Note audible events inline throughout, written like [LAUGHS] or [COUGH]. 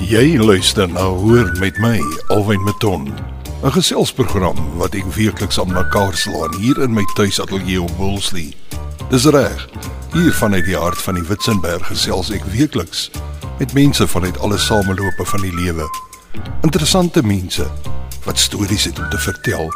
Jy luister na Hoor met my, Alwyn Maton. 'n Geselsprogram wat ek weekliks aan mekaar slaan hier in my tuisateljee op Woolsley. Dis reg. Hier vanuit die hart van die Witzenberg gesels ek weekliks met mense vanuit alle samelope van die lewe. Interessante mense wat stories het om te vertel.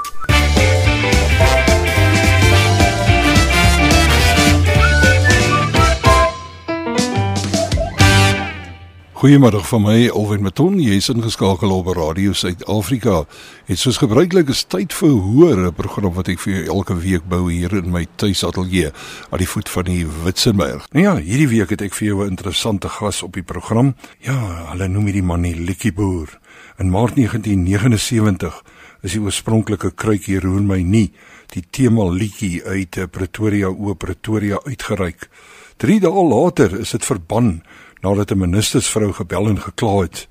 Goeiemôre van my Alwyn Maton, jy is ingeskakel op Radio Suid-Afrika. Dit soos gebruiklik is tyd vir hoor 'n program wat ek vir elke week bou hier in my tuisateljee aan die voet van die Witzenberg. Nou ja, hierdie week het ek vir jou 'n interessante gas op die program. Ja, hulle noem hierdie man die Liedjieboer. In Maart 1979 is die oorspronklike kruikie roer my nie die tema liedjie uit Pretoria o Pretoria uitgereik. 3 dae later is dit verban nadat 'n ministersvrou gebel en gekla het.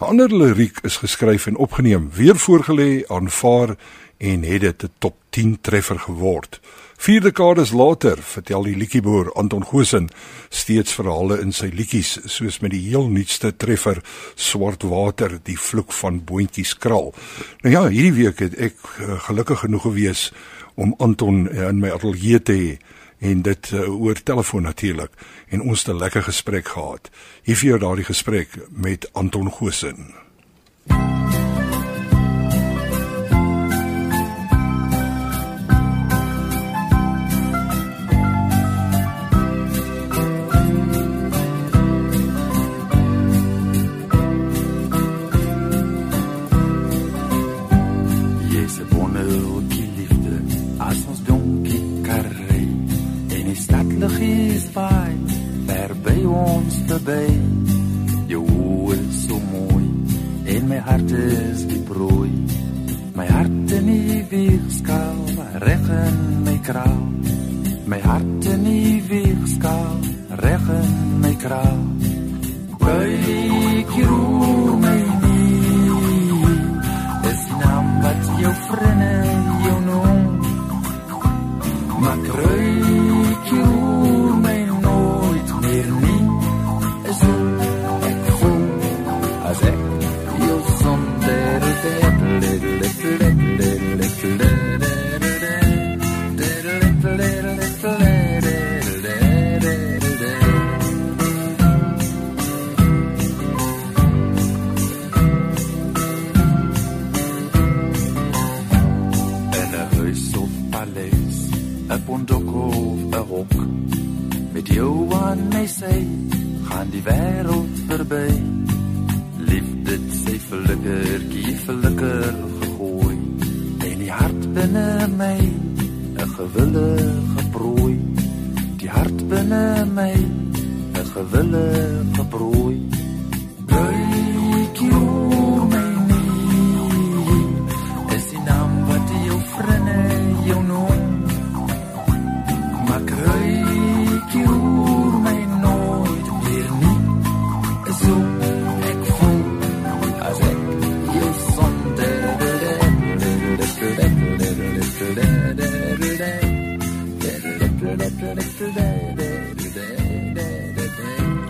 'n Ander liriek is geskryf en opgeneem, weer voorgelê, aanvaar en het dit 'n top 10 treffer geword. Vier dekades later vertel die liedjieboer Anton Gosen steeds verhale in sy liedjies soos met die heel nuutste treffer Swart Water die vloek van boontjies kraal. Nou ja, hierdie week het ek uh, gelukkig genoeg gewees om Anton in my ateljee te hê en dit uh, oor telefoon natuurlik en ons het 'n lekker gesprek gehad. Hier vir jou daardie gesprek met Anton Gosen.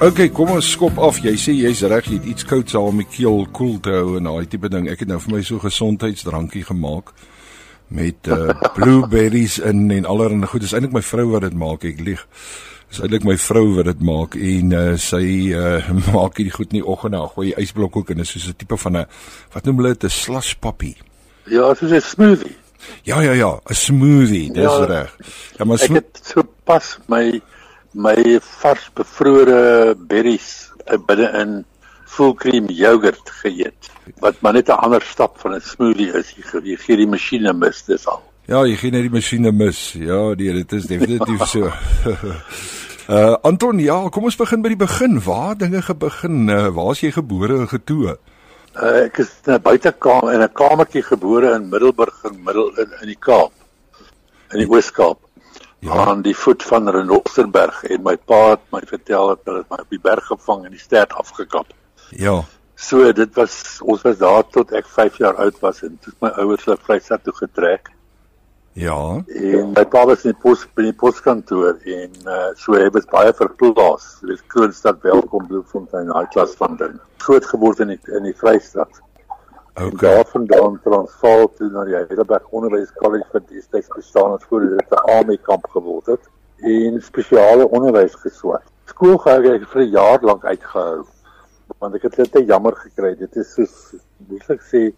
OK, kom ons skop af. Jy sê jy's reg, jy het iets kouds al om die keel koel te hou en daai tipe ding. Ek het nou vir my so gesondheidsdrankie gemaak met uh [LAUGHS] blueberries in en allerlei goed. Dis eintlik my vrou wat dit maak, ek lieg. Dis eintlik my vrou wat dit maak en uh sy uh [LAUGHS] maak hierdie goed nie oggend na gooi ysblok ook en is soos 'n tipe van 'n wat noem hulle dit 'n slush puppy. Ja, soos 'n smoothie. Ja ja ja, 'n smoothie, dis ja, reg. Ja, maar ek het so pas my my vars bevrore berries binne in full cream yoghurt geëet wat maar net 'n ander stap van 'n smoothie is. Jy, jy gee die masjiene mis dis al. Ja, jy gee net die masjiene mis. Ja, nee, dit is definitief so. uh [LAUGHS] Anton, ja, kom ons begin by die begin. Waar dinge gebegin? Uh, waar is jy gebore en getoe? Uh, ek is in 'n buitekamer in 'n kamertjie gebore in Middelburg in middel in, in die Kaap. In die Oos-Kaap ja. aan die voet van Renosterberg en my pa het my vertel dat hulle my op die berg gevang en die stert afgekap. Ja. So dit was ons was daar tot ek 5 jaar oud was en toe my ouers hulle Vrystaat toe getrek. Ja. En my pa was in die pos by die poskantoor en uh, so het ons baie verplaas. Dis Kroonstad welkom Bloemfontein, daai klas van ding. Groot geword in die, in die Vrystaat. Okay. daarvandaan Transvaal toe na die Heidelberg Onderwys College vir destyds bestaan het voor dit 'n army kamp geword het en spesiale onderwys geswat. Skool gehou ek vir 'n jaar lank uitgehou want ek het dit te jammer gekry. Dit is soos sou ek sê 'n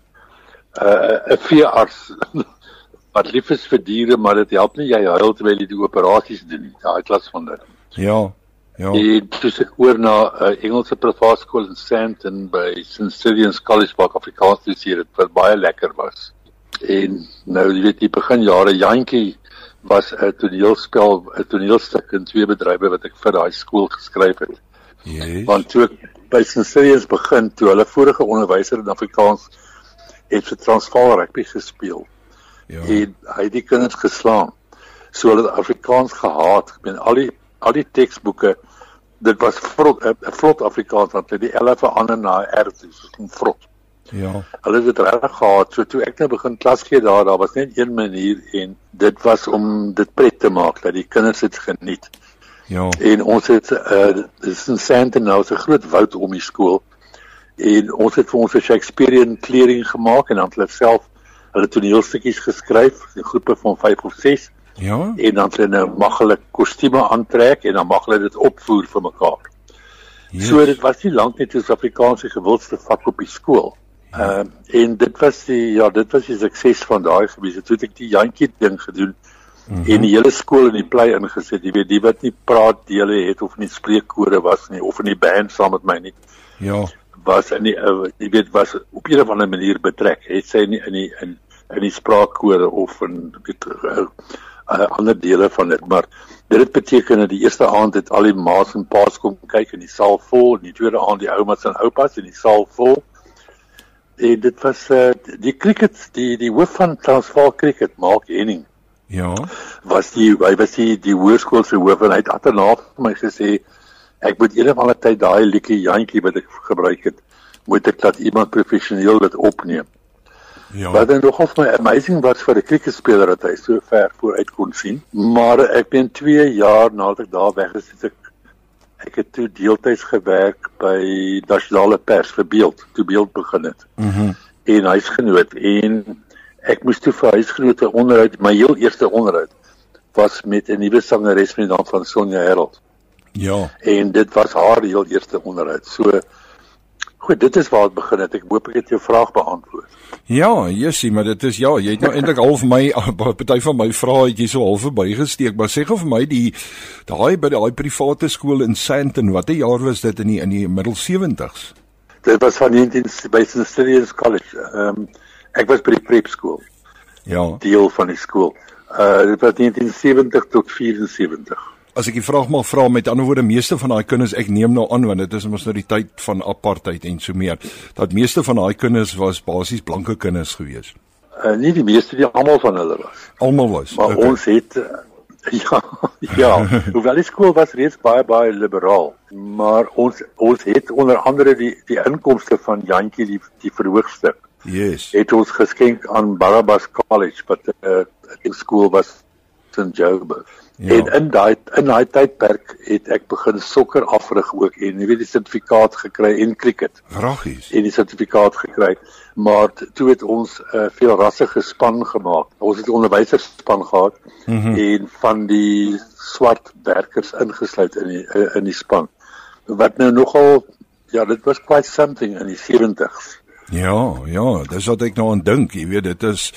uh, 'n veearts [LAUGHS] wat lief is vir diere, maar dit help nie jy huil terwyl jy die operasies doen nie. Daai klas van dit. Ja. Ja. En toe se ek oor na 'n uh, Engelse privaat skool in Sandton by St Stephen's College waar ek Afrikaans gestudeer het wat baie lekker was. En nou jy weet die begin jare Jantjie was 'n toneelspel, 'n toneelstuk in twee bedrywe wat ek vir daai skool geskryf het. Yes. Want toe ek by St Stephen's begin, toe hulle vorige onderwyser in Afrikaans het vir Transvaal rugby gespeel Ja. en hy het die kinders geslaan. So hulle het Afrikaans gehaat. Ek meen al die al die teksboeke dit was vrot 'n vrot Afrikaans want hulle die L verander na R toe, soos vrot. Ja. Hulle het dit regtig gehaat. So toe ek nou begin klas gee daar, daar was net een manier en dit was om dit pret te maak dat die kinders dit geniet. Ja. En ons het uh dis in Sandton nou 'n groot woud om die skool. En ons het vir ons 'n Shakespearean kleding gemaak en dan het hulle self hulle toneelstukkies geskryf, 'n groepe van 5 of 6 Ja. en dan hulle nou mag hulle kostuums aantrek en dan mag hulle dit opvoer vir mekaar. Yes. So dit was nie lank net 'n Afrikaanse gewildste vak op die skool. Ehm uh, en dit was die ja, dit was die sukses van daai gebied. Toe het ek die jantjie ding gedoen mm -hmm. en die hele skool in die plei ingesit. Jy weet, die wat nie praat dele het of nie spreekkode was nie of in die band saam met my nie Ja. was in die uh, jy weet was op 'n of ander manier betrek. Het sy nie in die in in die spraakkode of in weet uh, ander dele van dit, maar dit het beteken dat die eerste aand het al die ma's en pa's kom kyk in die saal vol, en die tweede aand die oumas en oupas in die saal vol. En dit was uh, die cricket, die die hoof van Transvaal cricket, Mark Henning Ja. was die hy was die die hoërskool se hoof en hy het agterna vir my gesê ek moet eendag al 'n tyd daai liedjie jantjie wat ek gebruik het moet ek laat iemand professioneel dit opneem. Ja. Wat dan nogal vir my amazing was vir 'n cricketspeler dat hy so ver vooruit kon sien. Maar ek ben 2 jaar nadat ek daar weg is, het ek ek het toe deeltyds gewerk by Nasionale Pers vir beeld, toe beeld begin het Mhm. Mm en huisgenoot en ek moes toe vir huisgenote onderhoud my heel eerste onderhoud was met 'n nuwe sangeres met die naam van Sonja Herold ja. en dit was haar heel eerste onderhoud. So goed, dit is waar dit begin het. Ek hoop ek het jou vraag beantwoord. Ja, Jessie, maar dit is ja, jy het nou eintlik half my [LAUGHS] party van my vrae het jy so half verbygesteek, maar sê gou vir my die daai by daai private skool in Sandton, watter jaar was dit in die in die middel 70s? Dit was van 19 by St Stephen's College. Ehm um, ek was by die prep skool, Ja. deel van die skool. Uh dit was 1970 tot 74. As ek die vraag mag vra met ander woorde meeste van daai kinders ek neem nou aan want dit is mos nou die tyd van apartheid en so meer dat meeste van daai kinders was basies blanke kinders gewees. Uh nie die meeste die almal van hulle was. Almal was. Maar okay. ons het uh, [LAUGHS] ja ja, hoewel die skool was reeds baie baie liberaal, maar ons ons het onder andere die die inkomste van Jantjie die die verhoogstuk Yes. het ons geskenk aan Barabbas College wat 'n uh, 'n skool was in Joburg. Ja. En in daai in daai tydperk het ek begin sokker afrig ook en jy weet die sertifikaat gekry en cricket Vragies. en die sertifikaat gekry. Maar toe het ons 'n uh, veelrassige span gemaak. Ons het 'n onderwyserspan gehad mm. -hmm. en van die swart werkers ingesluit in die uh, in die span. Wat nou nogal ja, dit was quite something in die 70s. Ja, ja, dis wat ek nou aan dink, jy weet, dit is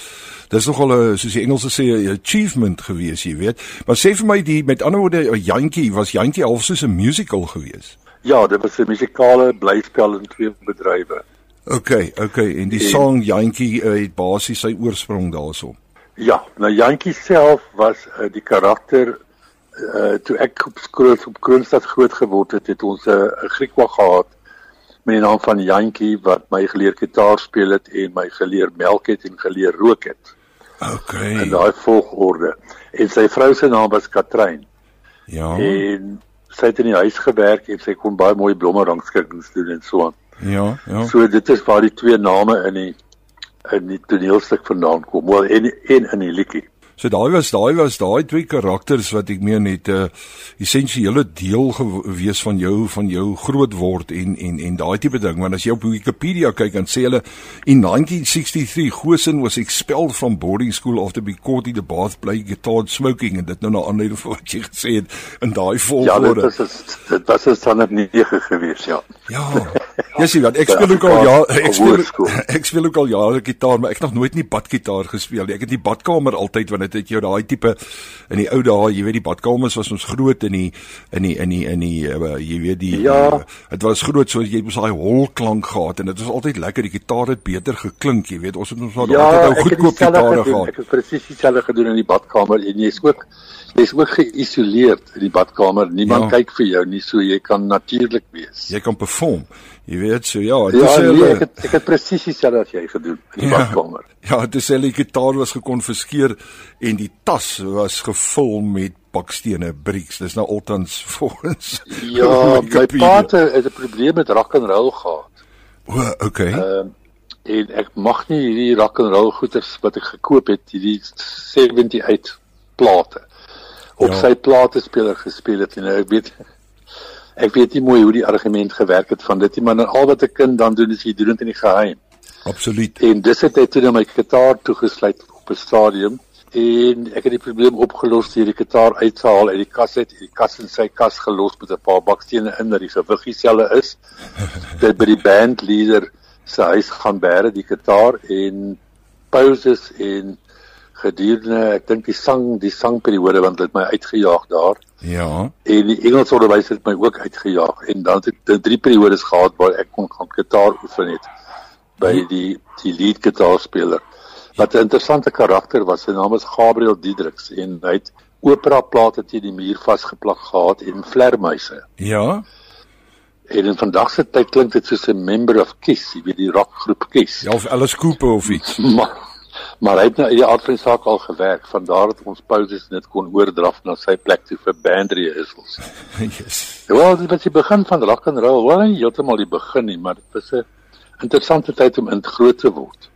dis nogal 'n soos die Engelse sê 'n achievement gewees, jy weet. Maar sê vir my die met ander woorde Jantjie, was Jantjie half soos 'n musical gewees? Ja, dit was 'n musikale blyspel in twee bedrywe. OK, OK, en die En- song Jantjie uh, het basies sy oorsprong daarso. Ja, nou Jantjie self was uh, die karakter uh toe ek op skool op Kroonstad groot geword het, het ons 'n uh, Griekwa gehad met die naam van Jantjie wat my geleer gitaar speel het en my geleer melk het en geleer rook het OK. in daai volgorde. En sy vrou se naam was Katrein Ja. en sy het in die huis gewerk en sy kon baie mooi blomme rangskikkings doen en so aan. Ja, ja. So dit is waar die twee name in die in die toneelstuk vandaan kom, wel en en in die liedjie. So daai was daai was daai twee karakters wat ek meen het 'n uh, essensiële deel gewees van jou van jou groot word en en en daai tipe ding want as jy op Wikipedia kyk dan sê hulle in 1963 Gosen was expelled from boarding school after being caught in the bath playing guitar smoking en dit nou na aanleiding van wat jy gesê het in daai volgorde. Ja, dit was dit was 'n standaard 9 gewees, ja. Ja. Ja, sien wat ek speel ook al ja, ek speel [LAUGHS] ek speel ook al jare gitaar, maar ek het nog nooit nie badgitaar gespeel nie. Ek het in die badkamer altyd wanneer dit jou daai tipe in die ou dae, jy weet die badkamers was ons groot in die in die in die in die uh, jy weet die ja. dit uh, was groot so jy moes daai hol klank gehad en dit was altyd lekker die gitaar het beter geklink, jy weet ons het ons ja, altyd nou goedkoop gitare gehad. Ek het presies dieselfde gedoen in die badkamer en jy's ook jy's ook geïsoleerd in die badkamer. Niemand ja. kyk vir jou nie, so jy kan natuurlik wees. Jy kan perform. Jy weet so ja, dit ja, is nee, ek het ek het presies dieselfde as jy gedoen in die ja, badkamer. Ja, dit is hulle gitaar was gekonfiskeer en die tas was gevul met bakstene, bricks. Dis nou altans [LAUGHS] volgens Ja, [LAUGHS] my pa het 'n probleem met rock and roll gehad. O, okay. Ehm uh, en ek mag nie hierdie rock and roll goeders wat ek gekoop het, hierdie 78 plate op ja. sy platespeler gespeel het en ek weet ek weet nie mooi hoe die argument gewerk het van dit nie, maar al wat 'n kind dan doen is jy doen dit in die geheim. Absoluut. En dis het hy toe na my gitaar toegesluit op 'n stadium en ek het die probleem opgelos deur die gitaar uit te haal uit die kas uit, die kas in sy kas gelos met 'n paar bakstene in dat die gewig dieselfde is. [LAUGHS] dit by die bandleier se huis gaan bære die gitaar en pauses en gedurende ek dink die sang die sangperiode want dit het my uitgejaag daar. Ja. En die Engels onderwys het my ook uitgejaag en dan het ek drie periodes gehad waar ek kon gaan gitaar oefen het by hm. die die lead gitaarspeler. Wat 'n interessante karakter was. Sy naam is Gabriel Diedriks en hy het opera plate teen die muur vasgeplak gehad en vlermuise. Ja. En in vandag se tyd klink dit soos 'n member of Kiss, jy weet die rockgroep Kiss. Ja, of Alice Cooper of iets. [LAUGHS] maar maar hy het nou die aard van die saak al gewerk van daar het ons pauses net kon oordraf na sy plek toe vir bandreëls. [LAUGHS] yes. Ja, dit was die begin van rock and roll. Wel nie heeltemal die begin nie, maar dit was 'n interessante tyd om in groot te word.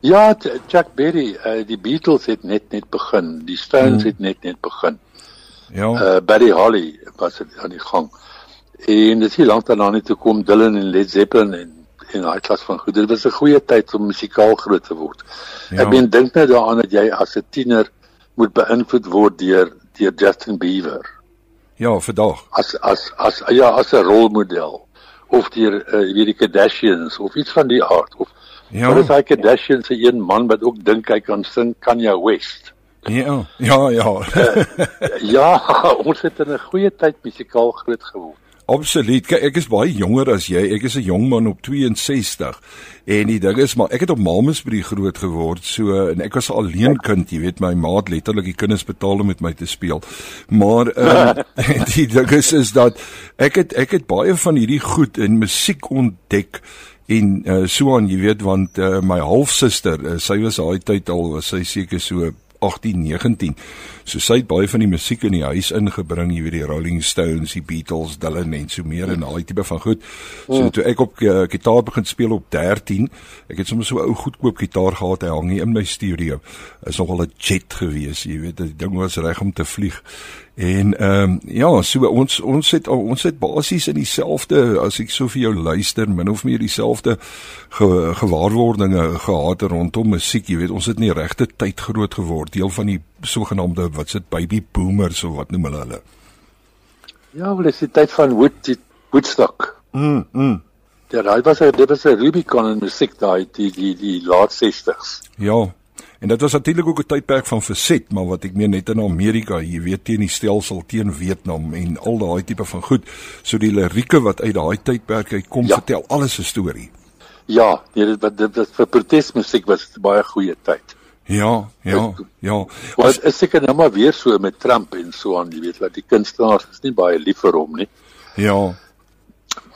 Ja, Chuck Berry, uh, die Beatles het net net begin. Die Stones hmm. het net net begin. Ja. Uh Buddy Holly was aan die gang. En dit is lank daarna net toe kom Dylan en Led Zeppelin en en daai klas van goed. Dit was 'n goeie tyd om musikaal groot te word. Ja. Ek meen dink net daaraan dat jy as 'n tiener moet beïnvloed word deur deur Justin Bieber. Ja, vandag. As as as ja, as 'n rolmodel of deur uh, weet die Kardashians of iets van die aard of Ja. Wat is hy Kardashian se een man wat ook dink hy kan sing Kanye West? Ja, ja, ja. uh, ja, [LAUGHS] ons het in 'n goeie tyd musikaal groot geword. Absoluut. Kyk, ek is baie jonger as jy. Ek is 'n jong man op 62. En die ding is maar ek het op Malmesbury groot geword. So en ek was 'n alleen kind, jy weet my ma het letterlik die kinders betaal om met my te speel. Maar um, [LAUGHS] [LAUGHS] die ding is is dat ek het ek het baie van hierdie goed in musiek ontdek en uh, so aan jy weet want uh, my halfsuster uh, sy was daai tyd al sy seker so 18 19. So sy het baie van die musiek in die huis ingebring, jy weet die Rolling Stones, die Beatles, Dylan en so meer en daai tipe van goed. So mm. toe ek op uh, gitaar begin speel op 13, ek het sommer so 'n ou goedkoop gitaar gehad, hy hang hier in my studio. Is nogal 'n jet gewees, jy weet, die ding was reg om te vlieg. En ehm um, ja, so ons ons het ons het basies in dieselfde as ek so vir jou luister, min of meer dieselfde ge, gewaarwordinge gehad rondom musiek. Jy weet, ons het nie regte tyd groot geword, deel van die sogenaamde wat sit baby boomers of wat noem hulle hulle. Ja, wel is die tyd van Wood Woodstock. Mm. mm. Ja, daai was 'n dit was 'n Rubicon in musiek daai die die die laat 60s. Ja, En dit was natuurlik ook 'n tydperk van verset, maar wat ek meen net in Amerika, jy weet teen die stelsel teen Vietnam en al daai tipe van goed. So die lirieke wat uit daai tydperk uit kom, ja. vertel alles 'n storie. Ja, nee, dit wat dit, dit vir protesmusiek was baie goeie tyd. Ja, ja, ja. Wat is seker nou maar weer so met Trump en so aan, jy weet, dat die kunstenaars is nie baie lief vir hom nie. Ja.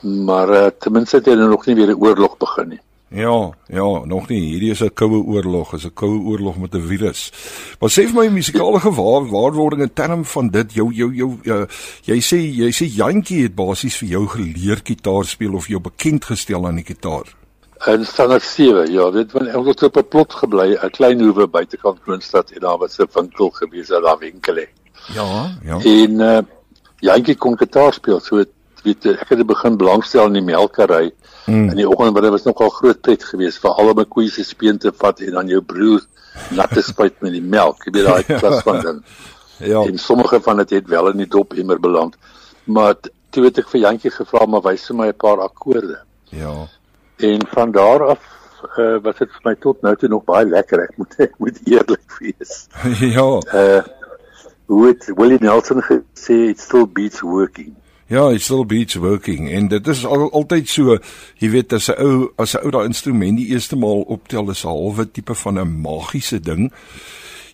Maar uh, ten minste het hy nou nog nie weer 'n oorlog begin nie. Ja, ja, nog nie. Hierdie is 'n koue oorlog, is 'n koue oorlog met 'n virus. Maar sê vir my musikale gewaar waarwording in term van dit jou jou jou uh, jy sê jy sê Jantjie het basies vir jou geleer gitaar speel of jou bekend gestel aan die gitaar. In standaard 7, ja, dit was ons het op 'n plot gebly, 'n klein hoewe buitekant Kroonstad en daar was 'n winkel gewees, 'n daar winkel hè. Ja, ja. En uh Jantjie kon gitaar speel, so het, weet ek het begin belangstel in die melkery. Mm. In die oggend wat dit was nogal groot pret geweest vir al my koeie se speen te vat en dan jou broer natte spuit met die melk. Jy weet daai klas van ding. [LAUGHS] Ja. En sommige van dit het wel in die dop immer beland. Maar toe het ek vir Jantjie gevra maar wys vir my 'n paar akkoorde. Ja. En van daar af uh, was dit vir my tot nou toe nog baie lekker. Ek moet ek moet eerlik wees. [LAUGHS] ja. Uh hoe het Willie Nelson gesê it still beats working. Ja, it still beats working en dit is al, altyd so, jy weet as 'n ou as 'n ou daai instrument die eerste maal optel is 'n halwe tipe van 'n magiese ding.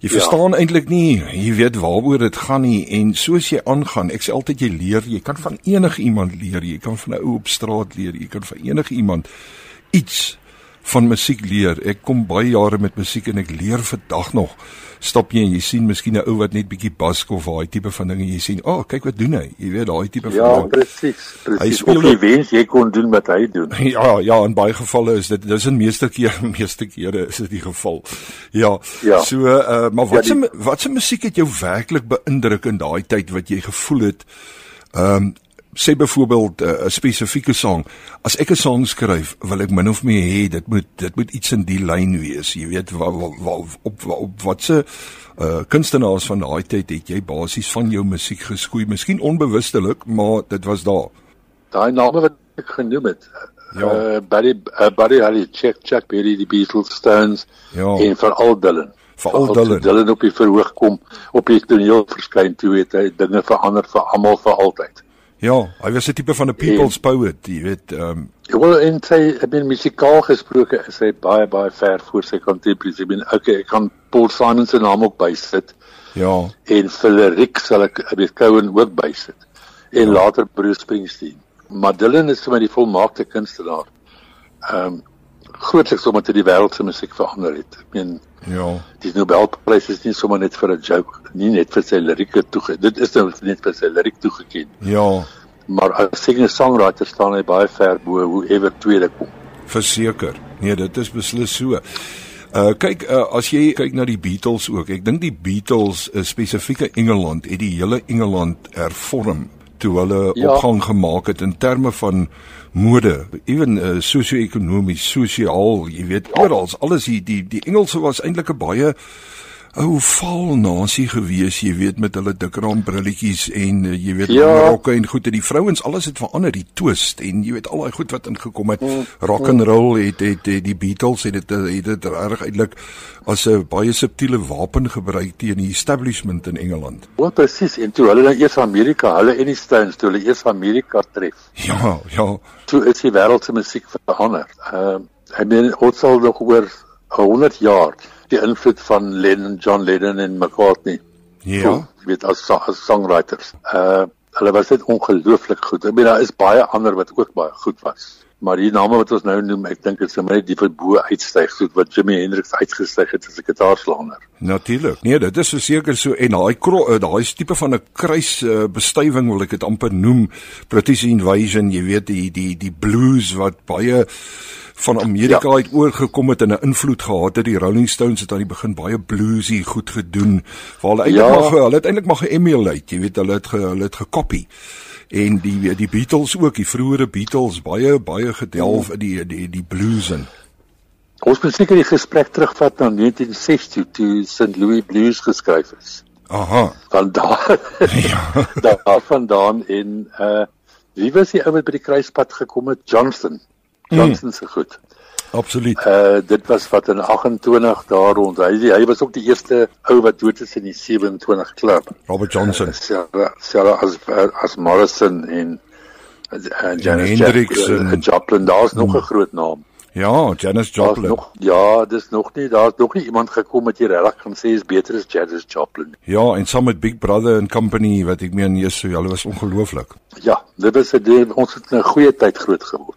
Jy verstaan ja. eintlik nie, jy weet waaroor dit gaan nie en soos jy aangaan, ek sê altyd jy leer, jy kan van enige iemand leer, jy kan van 'n ou op straat leer, jy kan van enige iemand iets van musiek leer. Ek kom baie jare met musiek en ek leer vandag nog. Stop jy en jy sien miskien 'n ou wat net bietjie bask of daai tipe van dinge jy sien. O, oh, kyk wat doen hy. Jy weet daai tipe ja, van Ja, presies. Presies. Jy wens jy kon doen wat hy doen. [LAUGHS] Ja, ja, in baie gevalle is dit dis in meeste keer [LAUGHS] meeste kere is dit die geval. Ja. ja. So, uh, maar wat ja, se wat se musiek het jou werklik beïndruk in daai tyd wat jy gevoel het? Ehm um, sê byvoorbeeld eh, 'n uh, spesifieke sang. As ek 'n sang skryf, wil ek min of meer hê dit moet dit moet iets in die lyn wees. Jy weet wa, wa, wa, op wa, op watse uh kunstenaars van daai tyd het jy basies van jou musiek geskoei, miskien onbewustelik, maar dit was daar. Daai name wat ek genoem het. Ja. Uh Buddy uh, Buddy Holly, Check Check Berry, die Beatles, Stones ja. en veral Dylan. Veral Dylan. Dylan op die verhoog kom, op die toneel verskyn toe het hy dinge verander vir almal vir altyd. Ja, hy was 'n tipe van 'n people's en, poet, jy weet, ehm um, wel en sy het bin musikaal gesproke, is hy baie baie ver voor sy contemporaries. Ek bin okay, ek kan Paul Simon se naam ook bysit. Ja. En Philip sal ek weet Cohen ook bysit. En ja. later Bruce Springsteen. Madeline is vir my die volmaakte kunstenaar. Ehm um, grootliks omdat hy die wêreld se musiek verander het. Ek meen ja, die Nobelprys is nie sommer net vir 'n joke, nie net vir sy lirieke toege. Dit is nou net vir sy liriek toegeken. Ja. Maar as singer-songwriter staan hy baie ver bo hoe ever tweede kom. Verseker. Nee, dit is beslis so. Uh kyk uh, as jy kyk na die Beatles ook. Ek dink die Beatles, uh, spesifieke Engeland, het die hele Engeland hervorm toe hulle ja. opgang gemaak het in terme van mode, ewen uh, sosio-ekonomies, sosiaal, jy weet, oral, alles hier die die Engelse was eintlik 'n baie ou val nasie gewees, jy weet met hulle dik ram brilletjies en uh, jy weet ja. rokke en goed en die vrouens alles het verander, die twist en jy weet al daai goed wat ingekom het. Mm. Rock and roll het het, het die Beatles het dit het dit reg eintlik as 'n baie subtiele wapen gebruik teen die establishment in Engeland. Wat presies en toe hulle dan eers Amerika, hulle en die Stones toe hulle eers Amerika tref. Ja, ja. Toe is die wêreld se musiek verander. Ehm uh, ek meen ons sal nog oor 100 jaar die invloed van Lennon, John Lennon en McCartney. Ja. Jy weet as, as songwriters. Uh hulle was net ongelooflik goed. Ek bedoel daar is baie ander wat ook baie goed was. Maar die name wat ons nou noem, ek dink dit is net die verbo uitstyg soos wat Jimi Hendrix uitgestyg het as 'n gitaarslanger. Natuurlik. Nee, dit is verseker so en daai uh, daai tipe van 'n kruis uh, bestuiving wil ek dit amper noem, British Invasion, jy weet die die die blues wat baie van Amerika ja. uit oorgekom het en 'n invloed gehad het. Die Rolling Stones het aan die begin baie bluesy goed gedoen. Waar hulle eintlik ja. maar hulle het eintlik maar ge-emulate, jy weet, hulle het ge, hulle het gekopie. En die die Beatles ook, die vroeëre Beatles baie baie gedelf in die die die blues en Ons moet seker die gesprek terugvat na 1960 toe St. Louis Blues geskryf is. Aha. Van daar. [LAUGHS] ja. [LAUGHS] daar vandaan en uh wie was die ou wat by die kruispunt gekom het? Johnston. Johnson se goed. Absoluut. Uh dit was wat in 28 daar rond. Hy hy was ook die eerste ou wat dood is in die 27 klub. Robert Johnson. Uh, Sarah as as Morrison en uh, Janis Hendrix en uh, Joplin, daar's nog 'n hmm. groot naam. Ja, Janis Joplin. Nog, ja, dis nog nie daar's nog nie iemand gekom wat jy regtig kan sê is beter as Janis Joplin. Ja, en saam met Big Brother and Company wat ek meen, Jesus, hulle was ongelooflik. Ja, dit was 'n ons het 'n goeie tyd groot geword.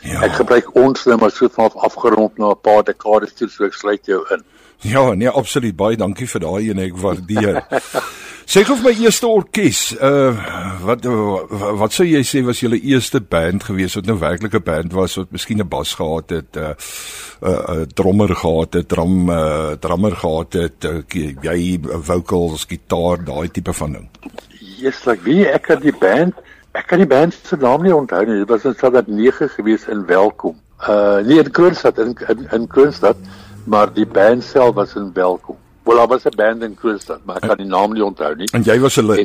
Ja. Ek gebruik ons nou maar so vanaf afgerond na 'n paar dekades toe so ek sluit jou in. Ja, nee, absoluut baie dankie vir daai en ek waardeer. [LAUGHS] Sê gou vir my eerste orkes, uh wat wat sou jy sê was julle eerste band gewees wat nou werklik 'n band was wat miskien 'n bas gehad het, 'n uh, 'n uh, uh, drummer gehad het, drum uh, drummer gehad het, uh, jy vocals, gitaar, daai tipe van ding. Yes, like wie ek kan die band, ek kan die band se naam nie onthou nie. Dit was in Stad 9 gewees in Welkom. Uh nie in Kroonstad in in, in Kroonstad, maar die band self was in Welkom. Wel, daar was 'n band in Kroonstad, maar ek kan die naam nie onthou nie. En jy was hulle.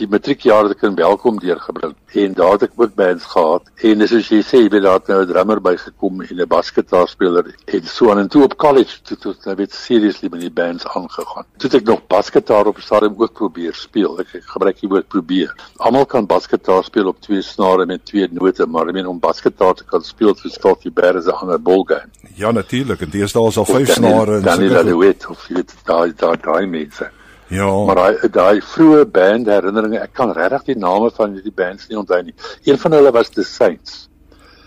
Die matriekjaar het ek in Welkom deurgebring en daar het ek ook bands gehad en soos jy sê jy weet daar het nou 'n drummer bygekom en 'n basketbalspeler en so aan en toe op college toe toe nou weet seriously met die bands aangegaan. Toe het ek nog basketbal op stadium ook probeer speel. Ek, ek gebruik die woord probeer. Almal kan basketbal speel op twee snare met twee note, maar ek meen om basketbal te kan speel vir Scotty Bear is 'n ander ballgame. Ja natuurlik en daar is al vyf snare en so. Dan is dit weet of jy dit daai daai daai mense. Ja. Maar daai daai vroeë band herinneringe, ek kan regtig die name van hierdie bands nie onthou nie. Een van hulle was The Saints.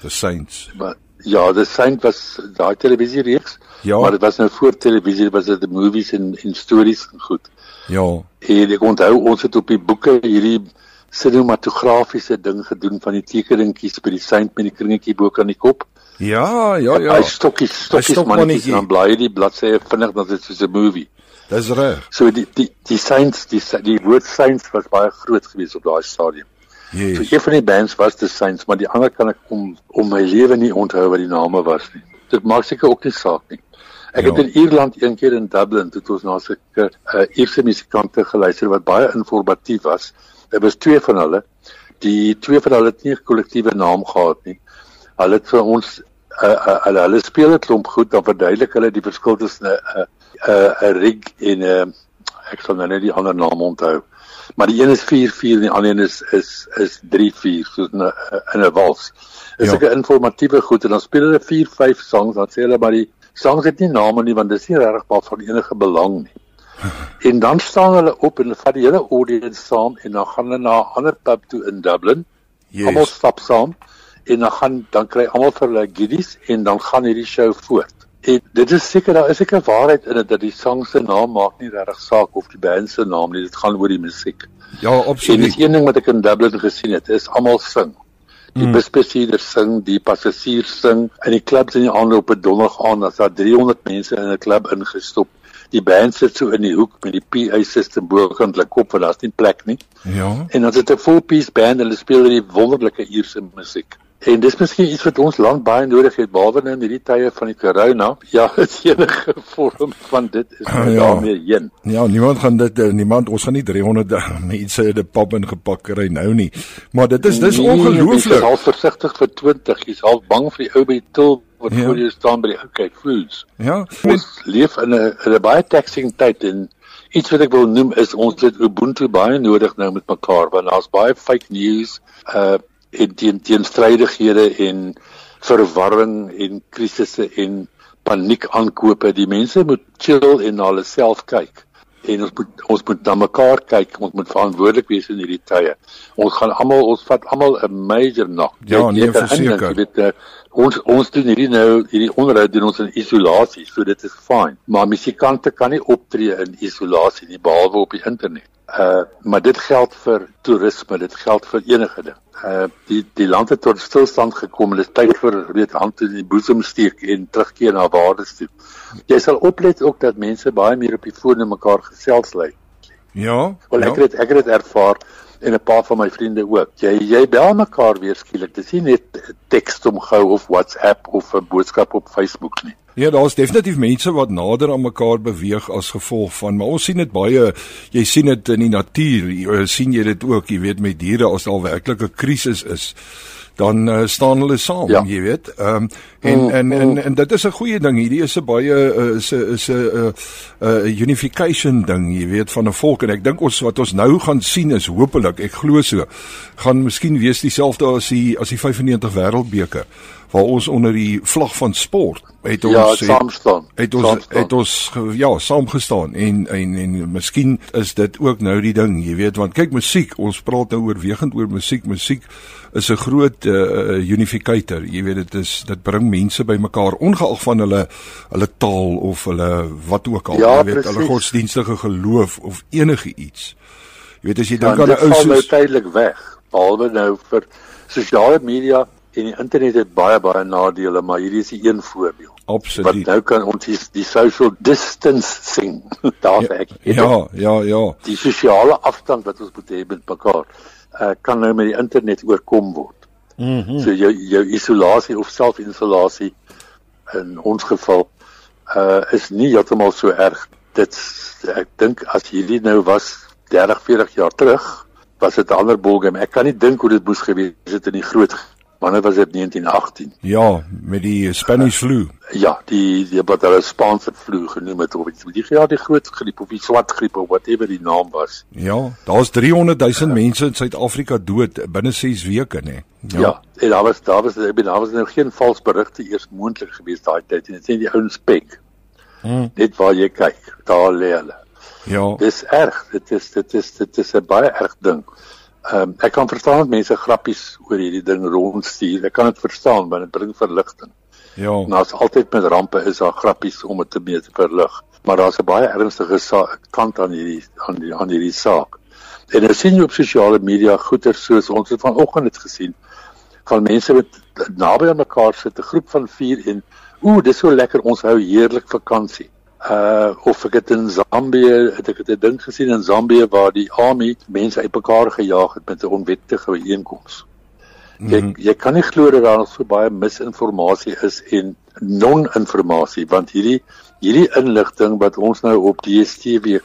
The Saints. Maar ja, The Saints was daai televisiereeks. Ja. Maar dit was nou voor televisie, was dit die movies en en stories en goed. Ja. En ek onthou ons het op die boeke hierdie sinematografiese ding gedoen van die tekeningetjies by die Saint met die kringetjie bo kan die kop. Ja, ja, ja. Hy stokkies, stokkies mannetjies dan blaai die bladsye vinnig dan dit soos 'n movie. Dis reg. So die die die Saints, die die woord Saints was baie groot geweest op daai stadium. Yes. So een van die bands was the Saints, maar die ander kan ek om om my lewe nie onthou wat die name was nie. Dit maak seker ook nie saak nie. Ek ja. het in Ierland een keer in Dublin toe ons na sulke uh, Ierse musikante geluister wat baie informatief was. Daar was twee van hulle. Die twee van hulle het nie 'n kollektiewe naam gehad nie. Hulle het vir ons uh, uh, hulle hulle speel dit klomp goed, dan verduidelik hulle die verskil tussen 'n uh, 'n uh, 'n rig en 'n uh, ek sal nou net die ander naam onthou. Maar die een is 4-4 en die ander een is is is 3-4 soos in 'n in 'n wals. Dis 'n ja. informatiewe goed en dan speel hulle 4-5 songs, dan sê hulle maar die songs het nie name nie want dit is nie regtig van enige belang nie. [LAUGHS] en dan staan hulle op en vat die hele audience saam en dan gaan hulle na 'n ander pub toe in Dublin. Yes. Almal stap saam en dan gaan dan kry almal vir hulle giddies en dan gaan hierdie show voort. En dit is seker daar is seker waarheid in dit dat die sang se naam maak nie regtig saak of die band se naam nie, dit gaan oor die musiek. Ja, absoluut. En dis een ding wat ek in Dublin gesien het, is almal sing. Die mm. busbesierders sing, die passasiers sing, en die klubs in die aand op 'n donderdag aand, as daar 300 mense in 'n klub ingestop. Die band sit so in die hoek met die PA system bokant hulle kop, want daar's nie plek nie. Ja. En dan sit 'n full piece band en hulle speel die wonderlike Ierse musiek. En dis miskien iets wat ons land baie nodig het behalwe nou in hierdie tye van die corona. Ja, [LAUGHS] dit enige vorm van dit is nou ja. daarmee heen. Ja, niemand gaan dit eh, niemand ons gaan nie 300 mense in 'n pub ingepak kry nou nie. Maar dit is dis nee, ongelooflik. Jy is al versigtig vir 20, jy's al bang vir die ou by die til wat ja. voor jou staan by die okay foods. Ja. Ons leef in 'n 'n baie taxing tyd en iets wat ek wil noem is ons het Ubuntu baie nodig nou met mekaar want daar's baie fake news uh en teen teenstrydighede en verwarring en krisisse en paniek aankope. Die mense moet chill en na hulle self kyk. En ons moet ons moet na mekaar kyk. Ons moet verantwoordelik wees in hierdie tye. Ons gaan almal ons vat almal 'n major knock. Ja, nee, verseker. Jy weet uh, ons ons doen hierdie nou hierdie onderhoud doen ons in isolasie. So dit is fyn. Maar musikante kan nie optree in isolasie nie behalwe op die internet. Uh maar dit geld vir toerisme, dit geld vir enige ding. Uh die die land het tot stilstand gekom en dit is tyd vir weet hand in die boesem steek en terugkeer na waardes toe. Jy sal oplet ook dat mense baie meer op die foon met mekaar gesels lê. Ja. Wel ek ja. het ek het dit ervaar en 'n paar van my vriende ook. Jy jy bel mekaar weer skielik. Dis nie net teks omgou of WhatsApp of 'n boodskap op Facebook nie. Ja, daar's definitief mense wat nader aan mekaar beweeg as gevolg van, maar ons sien dit baie, jy sien dit in die natuur, jy sien jy dit ook, jy weet met diere as daar werklik 'n krisis is dan uh, staan hulle saam, ja. jy weet. Ehm um, en, mm, en en en dit is 'n goeie ding. Hierdie is 'n baie uh, is 'n is 'n 'n uh, unification ding, jy weet, van 'n volk en ek dink ons wat ons nou gaan sien is hopelik, ek glo so, gaan miskien wees dieselfde as die as die 95 wêreldbeker waar ons onder die vlag van sport het ons ja, saam staan. Het ons het ons ja, saamgestaan en en en miskien is dit ook nou die ding, jy weet, want kyk musiek, ons praat nou oorwegend oor musiek. Musiek is 'n groot uh, unificator. Jy weet dit is dit bring mense bymekaar ongeag van hulle hulle taal of hulle wat ook al, ja, jy weet, precies. hulle godsdienstige geloof of enige iets. Jy weet as jy dink Ja, aan 'n ou val nou soos tydelik weg. Behalwe nou vir sosiale media en die internet het baie baie nadele, maar hierdie is een voordeel. Wat absoluut. nou kan ons die, die social distancing [LAUGHS] daar Ja, werk. ja, ja, ja. Die sosiale afstand wat ons moet hê met mekaar, uh, kan nou met die internet oorkom word. Mhm. So jou jou isolasie of selfinsolasie in ons geval uh is nie heeltemal so erg. Dit ek dink as hierdie nou was 30, 40 jaar terug, was dit 'n ander ballgame. Ek kan nie dink hoe dit moes gewees het in die groot wanneer was dit 1918. Ja, met die Spanish flu. Ja, die die wat hulle Spaanse vloeg genoem het of iets. Die ja, die groot griep of die swart griep of whatever die naam was. Ja, daar's 300 000 mense in Suid-Afrika dood binne 6 weke, nê. Ja. ja, en daar was daar was ek bedoel daar was nou geen vals berigte eers moontlik gewees daai tyd en dit sê die ouens spek. Hmm. Net waar jy kyk, daar lê hulle. Ja. Dis erg. Dit is dit is dit is 'n baie erg ding. Ehm um, ek kan verstaan dat mense grappies oor hierdie ding rondstuur. Ek kan dit verstaan want dit bring verligting. Ja. En daar's altyd met rampe is daar grappies om dit te mee te verlig. Maar daar's 'n baie ernstige sa- kant aan hierdie aan die aan hierdie saak. En nou sien jy op sosiale media goeie soos ons het vanoggend dit gesien van mense wat naby aan mekaar sit, 'n groep van 4 en ooh, dis so lekker ons hou heerlik vakansie. Uh of ek het in Zambië, het ek het 'n ding gesien in Zambië waar die army mense uitmekaar gejaag het met 'n onwettige byeenkoms. Jy Mhm. jy kan nie glo dat daar so baie misinformasie is en non-informasie want hierdie hierdie inligting wat ons nou op DStv